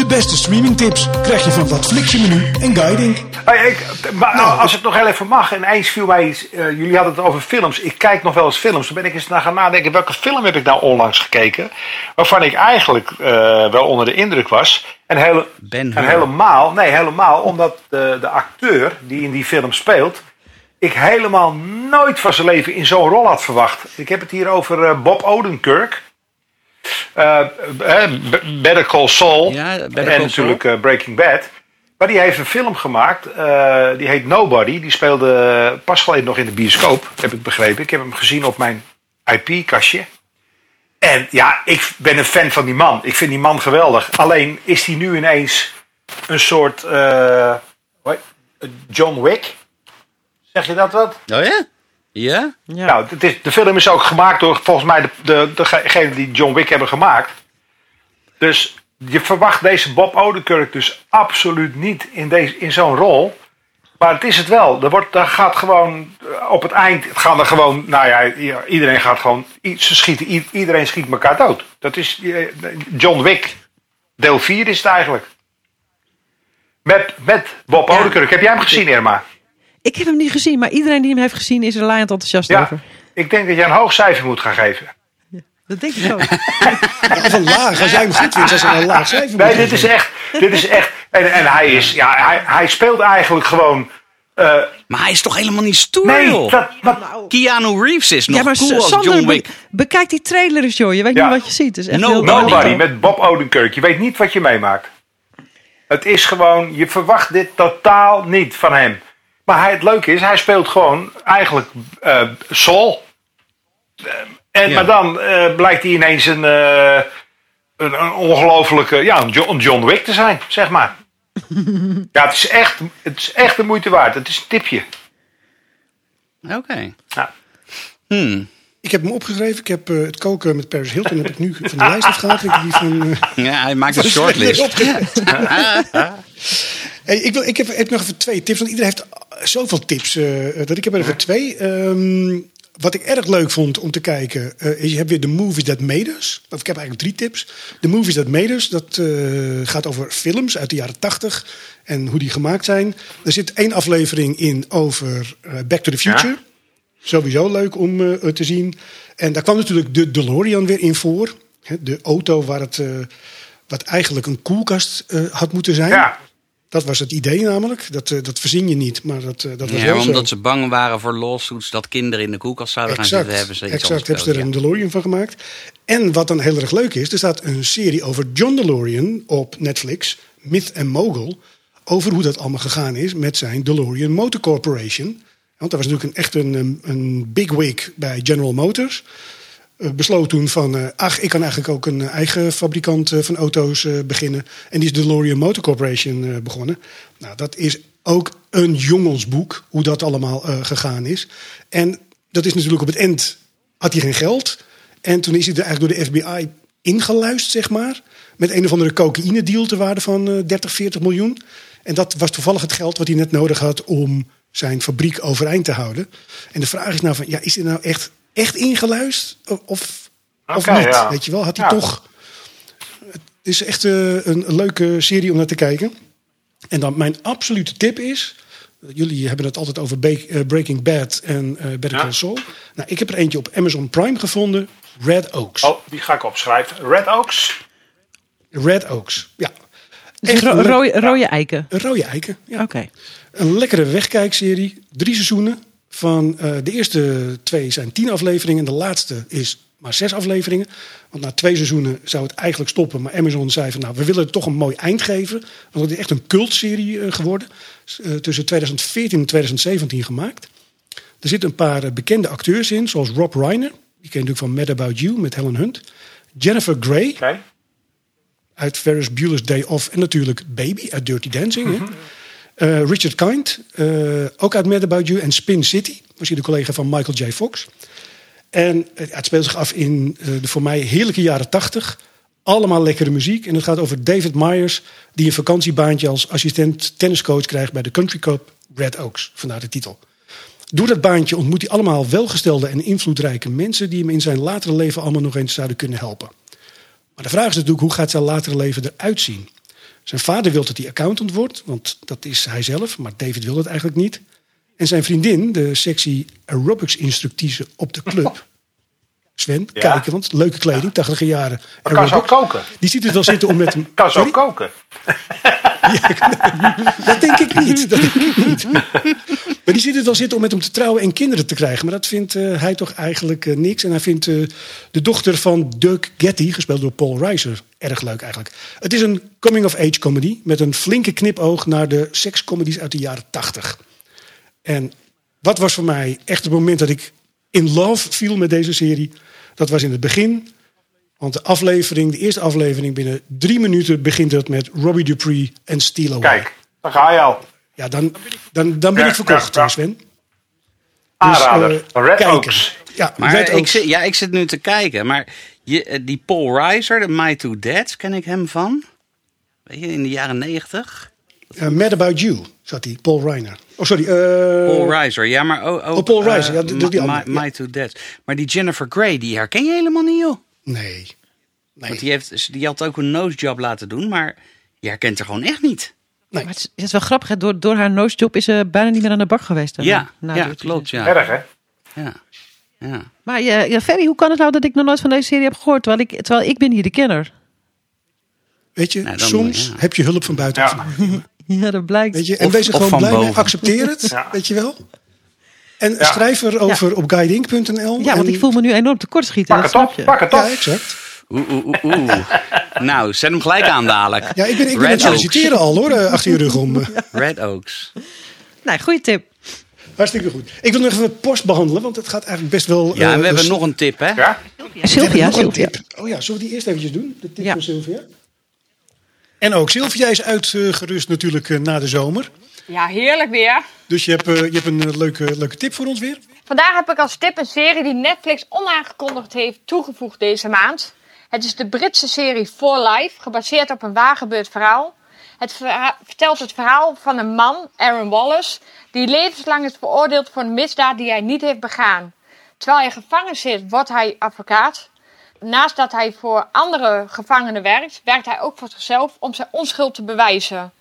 De beste streamingtips krijg je van Wat Flixje Menu en Guiding. Hey, ik, maar Nou, als ik nog heel even mag, en eens viel mij iets. eh, jullie hadden het over films. Ik kijk nog wel eens films. Dan ben ik eens naar gaan nadenken. Welke film heb ik nou onlangs gekeken? Waarvan ik eigenlijk eh, wel onder de indruk was. En, hele, Ben en Hur. helemaal, nee, helemaal omdat de, de acteur die in die film speelt. Ik helemaal nooit van zijn leven in zo'n rol had verwacht. Ik heb het hier over eh, Bob Odenkirk. B- Better Call Saul. Ja, Better en Call natuurlijk eh, Breaking Bad. Maar die heeft een film gemaakt. die heet Nobody. Die speelde pas geleden nog in de bioscoop. Heb ik begrepen. Ik heb hem gezien op mijn IP-kastje. En ja, ik ben een fan van die man. Ik vind die man geweldig. Alleen is hij nu ineens een soort John Wick. Zeg je dat wat? Oh ja? Ja? Ja. Nou, het is, de film is ook gemaakt door volgens mij de, de, degene die John Wick hebben gemaakt. Dus je verwacht deze Bob Odenkirk dus absoluut niet in, deze, in zo'n rol. Maar het is het wel. Er, wordt, er gaat gewoon eh, op het eind gaan er gewoon. Nou ja, iedereen gaat gewoon. Ze schieten, iedereen schiet elkaar dood. Dat is eh, John Wick. Deel 4 is het eigenlijk. Met, met Bob Ja. Odenkirk. Heb jij hem gezien, Irma? Ik heb hem niet gezien, maar iedereen die hem heeft gezien is er laaiend enthousiast Ja. over. Ik denk dat jij een hoog cijfer moet gaan geven. Dat denk ik ook. Of een laag, als jij hem goed vindt, als een laag cijfer Nee, moet dit is echt. Dit is echt en, en hij is. Ja, hij, hij speelt eigenlijk gewoon. eh, Maar hij is toch helemaal niet stoer, nee, joh? dat, wat, Keanu Reeves is nog ja, maar cool als Sander, John be- Wick. bekijk die trailer eens, joh. Je weet Ja. niet wat je ziet. Is echt No- heel Nobody. Nobody met Bob Odenkirk. Je weet niet wat je meemaakt. Het is gewoon. Je verwacht dit totaal niet van hem. Maar hij, het leuke is, hij speelt gewoon eigenlijk eh Saul. Eh, en, Ja. Maar dan eh, blijkt hij ineens een, een, een ongelofelijke. Ja, een John, John Wick te zijn, zeg maar. ja, het is, echt, het is echt de moeite waard. Het is een tipje. Oké. Ja. Hmm. Ik heb hem opgeschreven. Ik heb eh, het koken met Paris Hilton heb ik nu van de lijst afgehaald. Ik die van, eh, Ja, hij maakt een van shortlist. Hey, ik, wil, ik heb, heb nog even twee tips, want iedereen heeft zoveel tips. eh, dat ik heb er even twee. Ehm, wat ik erg leuk vond om te kijken, is je hebt weer de Movies That Made Us. Of ik heb eigenlijk drie tips. De Movies That Made Us, dat eh, gaat over films uit de jaren tachtig en hoe die gemaakt zijn. Er zit één aflevering in over Back to the Future. Sowieso leuk om eh, te zien. En daar kwam natuurlijk de DeLorean weer in voor. Hè, de auto waar het, eh, wat eigenlijk een koelkast eh, had moeten zijn. Ja. Dat was het idee namelijk. Dat, eh, dat verzin je niet, maar dat, eh, dat was Ja, wel maar zo. omdat ze bang waren voor lawsuits dat kinderen in de koelkast zouden gaan zitten, hebben ze iets exact hebben ze er een DeLorean van gemaakt. En wat dan heel erg leuk is, er staat een serie over John DeLorean op Netflix, Myth and Mogul, over hoe dat allemaal gegaan is met zijn DeLorean Motor Corporation. Want dat was natuurlijk een, echt een, een, een big wig bij General Motors. Eh, besloot toen van, eh, ach, ik kan eigenlijk ook een eh, eigen fabrikant van auto's beginnen. En die is de DeLorean Motor Corporation begonnen. Nou, dat is ook een jongensboek, hoe dat allemaal gegaan is. En dat is natuurlijk op het eind, had hij geen geld. En toen is hij er eigenlijk door de FBI ingeluisterd, zeg maar. Met een of andere cocaïne deal te waarde van eh 30, 40 miljoen. En dat was toevallig het geld wat hij net nodig had om zijn fabriek overeind te houden. En de vraag is nou van, ja, is hij nou echt, echt ingeluisterd? Of, of niet? ja. Weet je wel, had hij Ja. toch... Het is echt eh, een, leuke serie om naar te kijken. En dan mijn absolute tip is... Jullie hebben het altijd over eh, Breaking Bad en eh Better Ja. Call Saul. Nou, ik heb er eentje op Amazon Prime gevonden. Red Oaks. Oh, die ga ik opschrijven. Red Oaks. Red Oaks, ja. Dus ro- rode, rode eiken. Een rode eiken, ja. Oké. Een lekkere wegkijkserie. Drie seizoenen. Van, eh, de eerste twee zijn tien afleveringen. En de laatste is maar zes afleveringen. Want na twee seizoenen zou het eigenlijk stoppen. Maar Amazon zei van nou, we willen het toch een mooi eind geven. Want het is echt een cultserie eh, geworden. Eh, tussen 2014 en 2017 gemaakt. Er zitten een paar bekende acteurs in. Zoals Rob Reiner. Die ken je natuurlijk van Mad About You met Helen Hunt. Jennifer Grey Oké. Uit Ferris Bueller's Day Off. En natuurlijk Baby uit Dirty Dancing. hè. Eh, Richard Kind, eh, ook uit Mad About You. En Spin City, was hij de collega van Michael J. Fox. En het, het speelt zich af in eh, de voor mij heerlijke jaren tachtig. Allemaal lekkere muziek. En het gaat over David Myers, die een vakantiebaantje als assistent tenniscoach krijgt bij de Country Club Red Oaks. Vandaar de titel. Door dat baantje ontmoet hij allemaal welgestelde en invloedrijke mensen die hem in zijn latere leven allemaal nog eens zouden kunnen helpen. Maar de vraag is natuurlijk, hoe gaat zijn latere leven eruit zien? Zijn vader wil dat hij accountant wordt, want dat is hij zelf, maar David wil dat eigenlijk niet. En zijn vriendin, de sexy aerobics instructrice op de club. Sven, Ja. kijken, want leuke kleding, 80 jaren. Maar kan ze ook koken? Die ziet het wel zitten om met hem. Kan ze ook koken? Dat denk ik niet. Dat denk ik niet. Maar die ziet het wel zitten om met hem te trouwen en kinderen te krijgen. Maar dat vindt eh, hij toch eigenlijk eh, niks. En hij vindt eh, de dochter van Doug Getty, gespeeld door Paul Reiser, erg leuk eigenlijk. Het is een coming-of-age comedy met een flinke knipoog naar de sekscomedies uit de jaren 80. En wat was voor mij echt het moment dat ik in love viel met deze serie? Dat was in het begin. Want de aflevering, de eerste aflevering, binnen drie minuten begint het met Robbie Dupree en Away. Kijk, dan ga je al. Ja, dan, dan, dan ben ik verkocht, ja, ja. Sven. Aanrader. eh, Van Red kijken. Oaks. Ja, Maar Red ik zit, ja, ik zit nu te kijken. Maar je, eh, die Paul Reiser, de My Two Dads, ken ik hem van? Weet je, in de jaren negentig. Eh, Mad About You zat hij, Paul Reiner. Oh, sorry. eh, Paul Reiser, ja, maar ook... ook Oh, Paul Reiser, ja, dat doet die My, andere, ja. My Two Dads. Maar die Jennifer Grey, die herken je helemaal niet, joh. Nee. Nee. Want die, heeft, die had ook een nosejob laten doen, maar je herkent haar gewoon echt niet. Nee. Maar het is, het is wel grappig, hè? Door, door haar nosejob is ze bijna niet meer aan de bak geweest. Ja, Na ja klopt, ja. Erg, hè? ja. ja. Maar ja, ja, Ferry, hoe kan het nou dat ik nog nooit van deze serie heb gehoord? Terwijl ik, terwijl ik ben hier de kenner. Weet je, Nou, soms ja. heb je hulp van buitenaf. Ja. Ja, dat blijkt. Weet je, en Of- wees er gewoon van blij mee. Accepteer het, Ja. weet je wel. En Ja. schrijf erover op guiding.nl. ja, want en- ik voel me nu enorm tekortschieten. Pak Dat het op, pak het Ja, op. exact. Oeh, oeh, oeh, oeh. nou, zet hem gelijk aan dadelijk. Ja, ik ben, ik ben het solliciteren al hoor, eh, achter je rug om. Red Oaks. Nee, goede tip. Hartstikke goed. Ik wil nog even post behandelen, want het gaat eigenlijk best wel... Ja, en eh, we hebben dus- nog een tip, hè? Ja? Sylvia, nog een Sylvia. tip. Oh ja, zullen we die eerst eventjes doen? De tip Ja. van Sylvia. En ook Sylvia is uitgerust natuurlijk eh, na de zomer. Ja, heerlijk weer. Dus je hebt, je hebt een leuke, leuke tip voor ons weer. Vandaag heb ik als tip een serie die Netflix onaangekondigd heeft toegevoegd deze maand. Het is de Britse serie For Life, gebaseerd op een waargebeurd verhaal. Het vertelt het verhaal van een man, Aaron Wallace, die levenslang is veroordeeld voor een misdaad die hij niet heeft begaan. Terwijl hij gevangen zit, wordt hij advocaat. Naast dat hij voor andere gevangenen werkt, werkt hij ook voor zichzelf om zijn onschuld te bewijzen.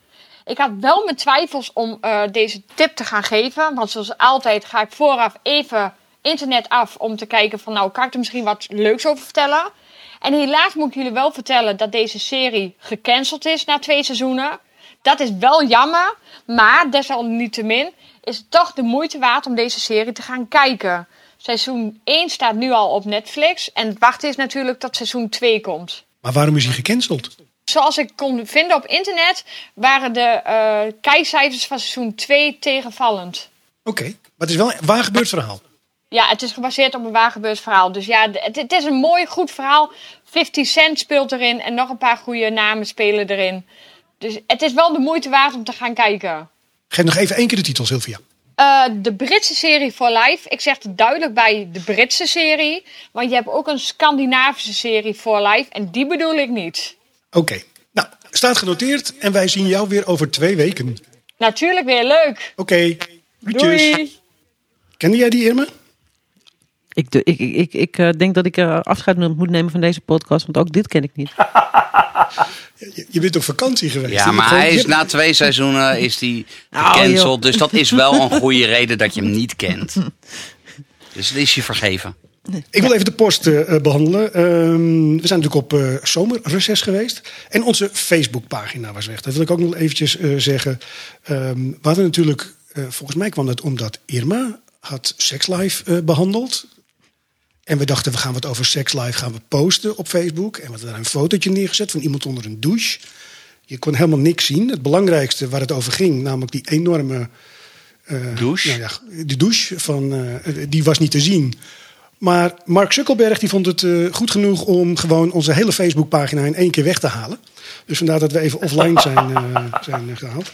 Ik had wel mijn twijfels om eh, deze tip te gaan geven. Want zoals altijd ga ik vooraf even internet af om te kijken van nou kan ik er misschien wat leuks over vertellen. En helaas moet ik jullie wel vertellen dat deze serie gecanceld is na twee seizoenen. Dat is wel jammer, maar desalniettemin is het toch de moeite waard om deze serie te gaan kijken. Seizoen 1 staat nu al op Netflix en het wachten is natuurlijk tot seizoen 2 komt. Maar waarom is hij gecanceld? Zoals ik kon vinden op internet, waren de eh kijkcijfers van seizoen 2 tegenvallend. Oké, maar het is wel een waargebeurd verhaal. Ja, het is gebaseerd op een waargebeurd verhaal. Dus ja, het, het is een mooi, goed verhaal. 50 Cent speelt erin en nog een paar goede namen spelen erin. Dus het is wel de moeite waard om te gaan kijken. Geef nog even één keer de titel, Sylvia. Eh, de Britse serie For Life. Ik zeg er duidelijk bij de Britse serie. Want je hebt ook een Scandinavische serie For Life. En die bedoel ik niet. Oké, nou, staat genoteerd en wij zien jou weer over twee weken. Natuurlijk weer leuk. Oké. Doei. Kende jij die, Irma? Ik, ik, ik, ik, ik eh, denk dat ik eh, afscheid moet nemen van deze podcast, want ook dit ken ik niet. Je, je bent op vakantie geweest. Ja, maar hij is na twee seizoenen is die Nou, gecanceld. dus dat is wel een goede reden dat je hem niet kent. Dus dat is je vergeven. Ik wil even de post eh, eh, behandelen. Ehm, we zijn natuurlijk op eh, zomerreces geweest. En onze Facebookpagina was weg. Dat wil ik ook nog eventjes eh, zeggen. Ehm, we hadden natuurlijk, eh, volgens mij kwam dat omdat Irma had Sexlife eh behandeld. En we dachten, we gaan wat over Sexlife gaan we posten op Facebook. En we hadden daar een fotootje neergezet van iemand onder een douche. Je kon helemaal niks zien. Het belangrijkste waar het over ging, namelijk die enorme eh, Douche? nou ja, de douche, van, eh, die was niet te zien. Maar Mark Zuckerberg die vond het eh, goed genoeg om gewoon onze hele Facebookpagina in één keer weg te halen. Dus vandaar dat we even offline zijn, eh, zijn eh, gehaald.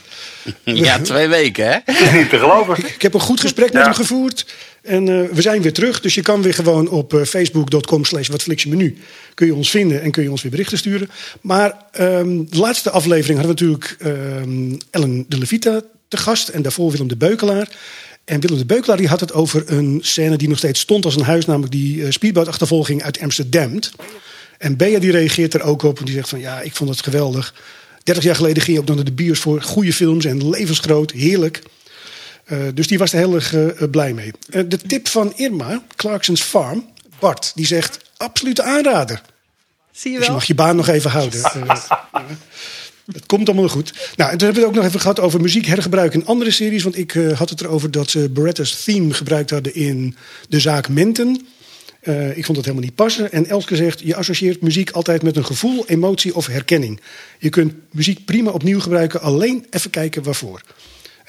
Ja, twee weken hè? Niet te geloven. Ik heb een goed gesprek met hem gevoerd. En eh, we zijn weer terug. Dus je kan weer gewoon op eh, facebook.com slash watflixemenu... kun je ons vinden en kun je ons weer berichten sturen. Maar ehm, de laatste aflevering hadden we natuurlijk ehm, Ellen de Levita te gast. En daarvoor Willem de Beukelaar. En Willem de Beukelaar die had het over een scène die nog steeds stond als een huis. Namelijk die eh, speedbootachtervolging uit Amsterdam. En Bea die reageert er ook op. En die zegt van ja, ik vond het geweldig. 30 jaar geleden ging je ook naar de bios voor goede films en levensgroot, heerlijk. Uh, dus die was er heel erg uh, blij mee. Uh, de tip van Irma, Clarkson's Farm, Bart, die zegt absolute aanrader. Zie je dus wel? je mag je baan nog even houden. dat komt allemaal goed. Nou, en toen hebben we het ook nog even gehad over muziek hergebruik in andere series. Want ik had het erover dat ze Beretta's theme gebruikt hadden in de zaak Menten. Uh, ik vond het helemaal niet passen. En Elske zegt, je associeert muziek altijd met een gevoel, emotie of herkenning. Je kunt muziek prima opnieuw gebruiken, alleen even kijken waarvoor.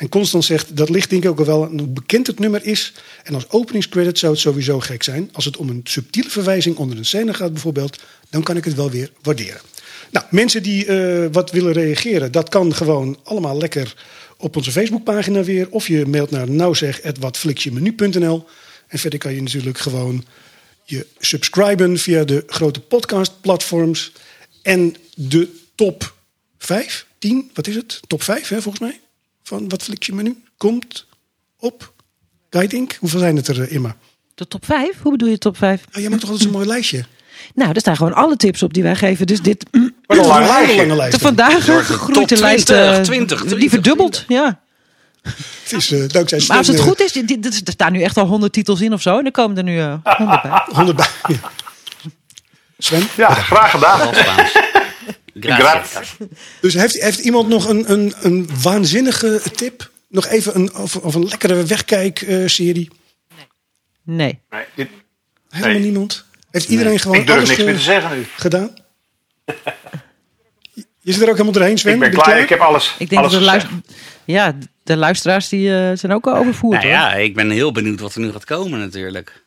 En Constant zegt, dat ligt denk ik ook wel bekend het nummer is. En als openingscredit zou het sowieso gek zijn. Als het om een subtiele verwijzing onder een scène gaat bijvoorbeeld... dan kan ik het wel weer waarderen. Nou, mensen die uh, wat willen reageren, dat kan gewoon allemaal lekker op onze Facebookpagina weer. Of je mailt naar nouzeg.watflixjemenu.nl. En verder kan je natuurlijk gewoon je subscriben via de grote podcastplatforms. En de top 5, 10, wat is het? Top 5 hè, volgens mij. Van wat flik je menu komt op Guiding. Hoeveel zijn het er, uh, Imma? De top 5? Hoe bedoel je top 5? Oh, jij maakt toch altijd zo'n mooi lijstje? Nou, er staan gewoon alle tips op die wij geven. Dus dit. Wat een lange lijstje. Lange lijst. Vandaag groeit de lijst. 20, 20, 20, die verdubbeld, ja. Het is uh, dankzij Maar als het goed is, dit, er staan nu echt al 100 titels in of zo. En er komen er nu uh, 100 bij. 100 bij. Ja. Sven? Ja, graag gedaan. Gracias. Dus heeft, heeft iemand nog een, een, een waanzinnige tip? Nog even een, of, of een lekkere wegkijk-serie? nee. Nee, dit, Helemaal Nee. niemand? Heeft iedereen gewoon ik durf alles niks eh, meer te zeggen nu. gedaan? Je zit er ook helemaal doorheen, Sven? Ik ben klaar, ik heb alles. Ik denk alles dat de, luister... ja, de luisteraars die, uh, zijn ook al overvoerd. Nou hoor. ja, ik ben heel benieuwd wat er nu gaat komen natuurlijk.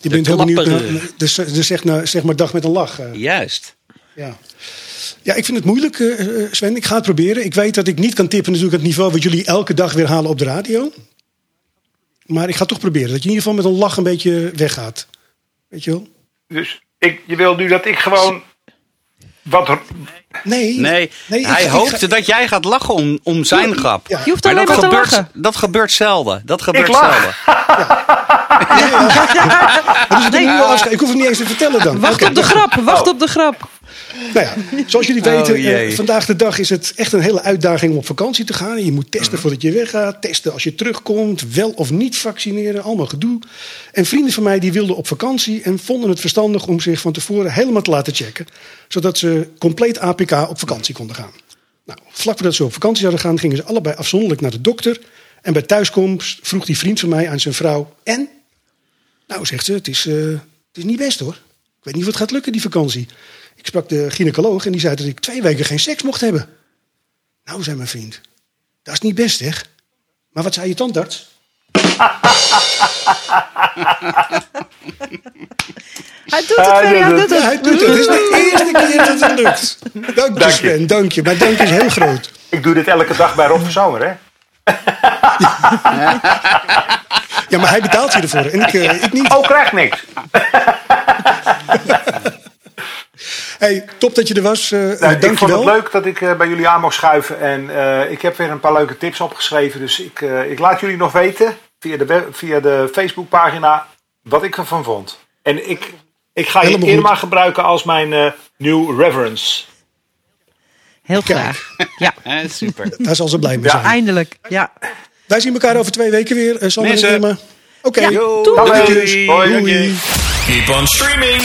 Je bent heel benieuwd naar, dus, dus zeg, nou, zeg maar dag met een lach. eh. Juist. Ja. Ja, ik vind het moeilijk, eh, eh, Sven. Ik ga het proberen. Ik weet dat ik niet kan tippen natuurlijk het niveau wat jullie elke dag weer halen op de radio. Maar ik ga het toch proberen. Dat je in ieder geval met een lach een beetje weggaat. Weet je wel? Dus ik, je wil nu dat ik gewoon wat er- Nee. Nee, Nee, ik- hij ik ga- hoopte dat jij gaat lachen om, om zijn grap. Ja. Je hoeft Maar alleen dat maar te gebeurt, lachen. dat gebeurt zelden. Dat gebeurt Ik lach. Dus ik, nee, ik hoef het niet eens te vertellen dan. Wacht op de grap, wacht op de grap. Nou ja, zoals jullie weten, Oh, jee. eh, vandaag de dag is het echt een hele uitdaging om op vakantie te gaan. Je moet testen voordat je weggaat, testen als je terugkomt, wel of niet vaccineren, allemaal gedoe. En vrienden van mij die wilden op vakantie en vonden het verstandig om zich van tevoren helemaal te laten checken. Zodat ze compleet APK op vakantie konden gaan. Nou, vlak voordat ze op vakantie zouden gaan, gingen ze allebei afzonderlijk naar de dokter. En bij thuiskomst vroeg die vriend van mij aan zijn vrouw: En? Nou, zegt ze, het is, eh, het is niet best hoor. Ik weet niet of het gaat lukken, die vakantie. Ik sprak de gynaecoloog en die zei dat ik twee weken geen seks mocht hebben. Nou, zei mijn vriend, dat is niet best, zeg. Maar wat zei je tandarts? Hij doet het, Ah, Ferry, hij dat- doet Ja, het. hij doet het. Het is de eerste keer dat het lukt. Dank je, Dank je. Sven. Dank je. Mijn dank is heel groot. Ik doe dit elke dag bij Rob Zomer, hè? Ja, maar hij betaalt je ervoor en ik, eh, ik niet. Oh, krijgt niks. Hey, top dat je er was. eh Nou, ik vond het leuk dat ik eh, bij jullie aan mocht schuiven. En ik heb weer een paar leuke tips opgeschreven. Dus ik, ik laat jullie nog weten via de, web- via de Facebookpagina wat ik ervan vond. En ik, ik ga je Irma gebruiken als mijn new reverence. Heel Kijk. graag. Ja, Eh, super. Daar zal ze blij mee Ja. zijn. eindelijk. Ja. Wij zien elkaar over twee weken weer. Uh, Sander en. Oké. Ja, Doei. doei. Dag, Doei. Hoi. Doei. Keep on streaming.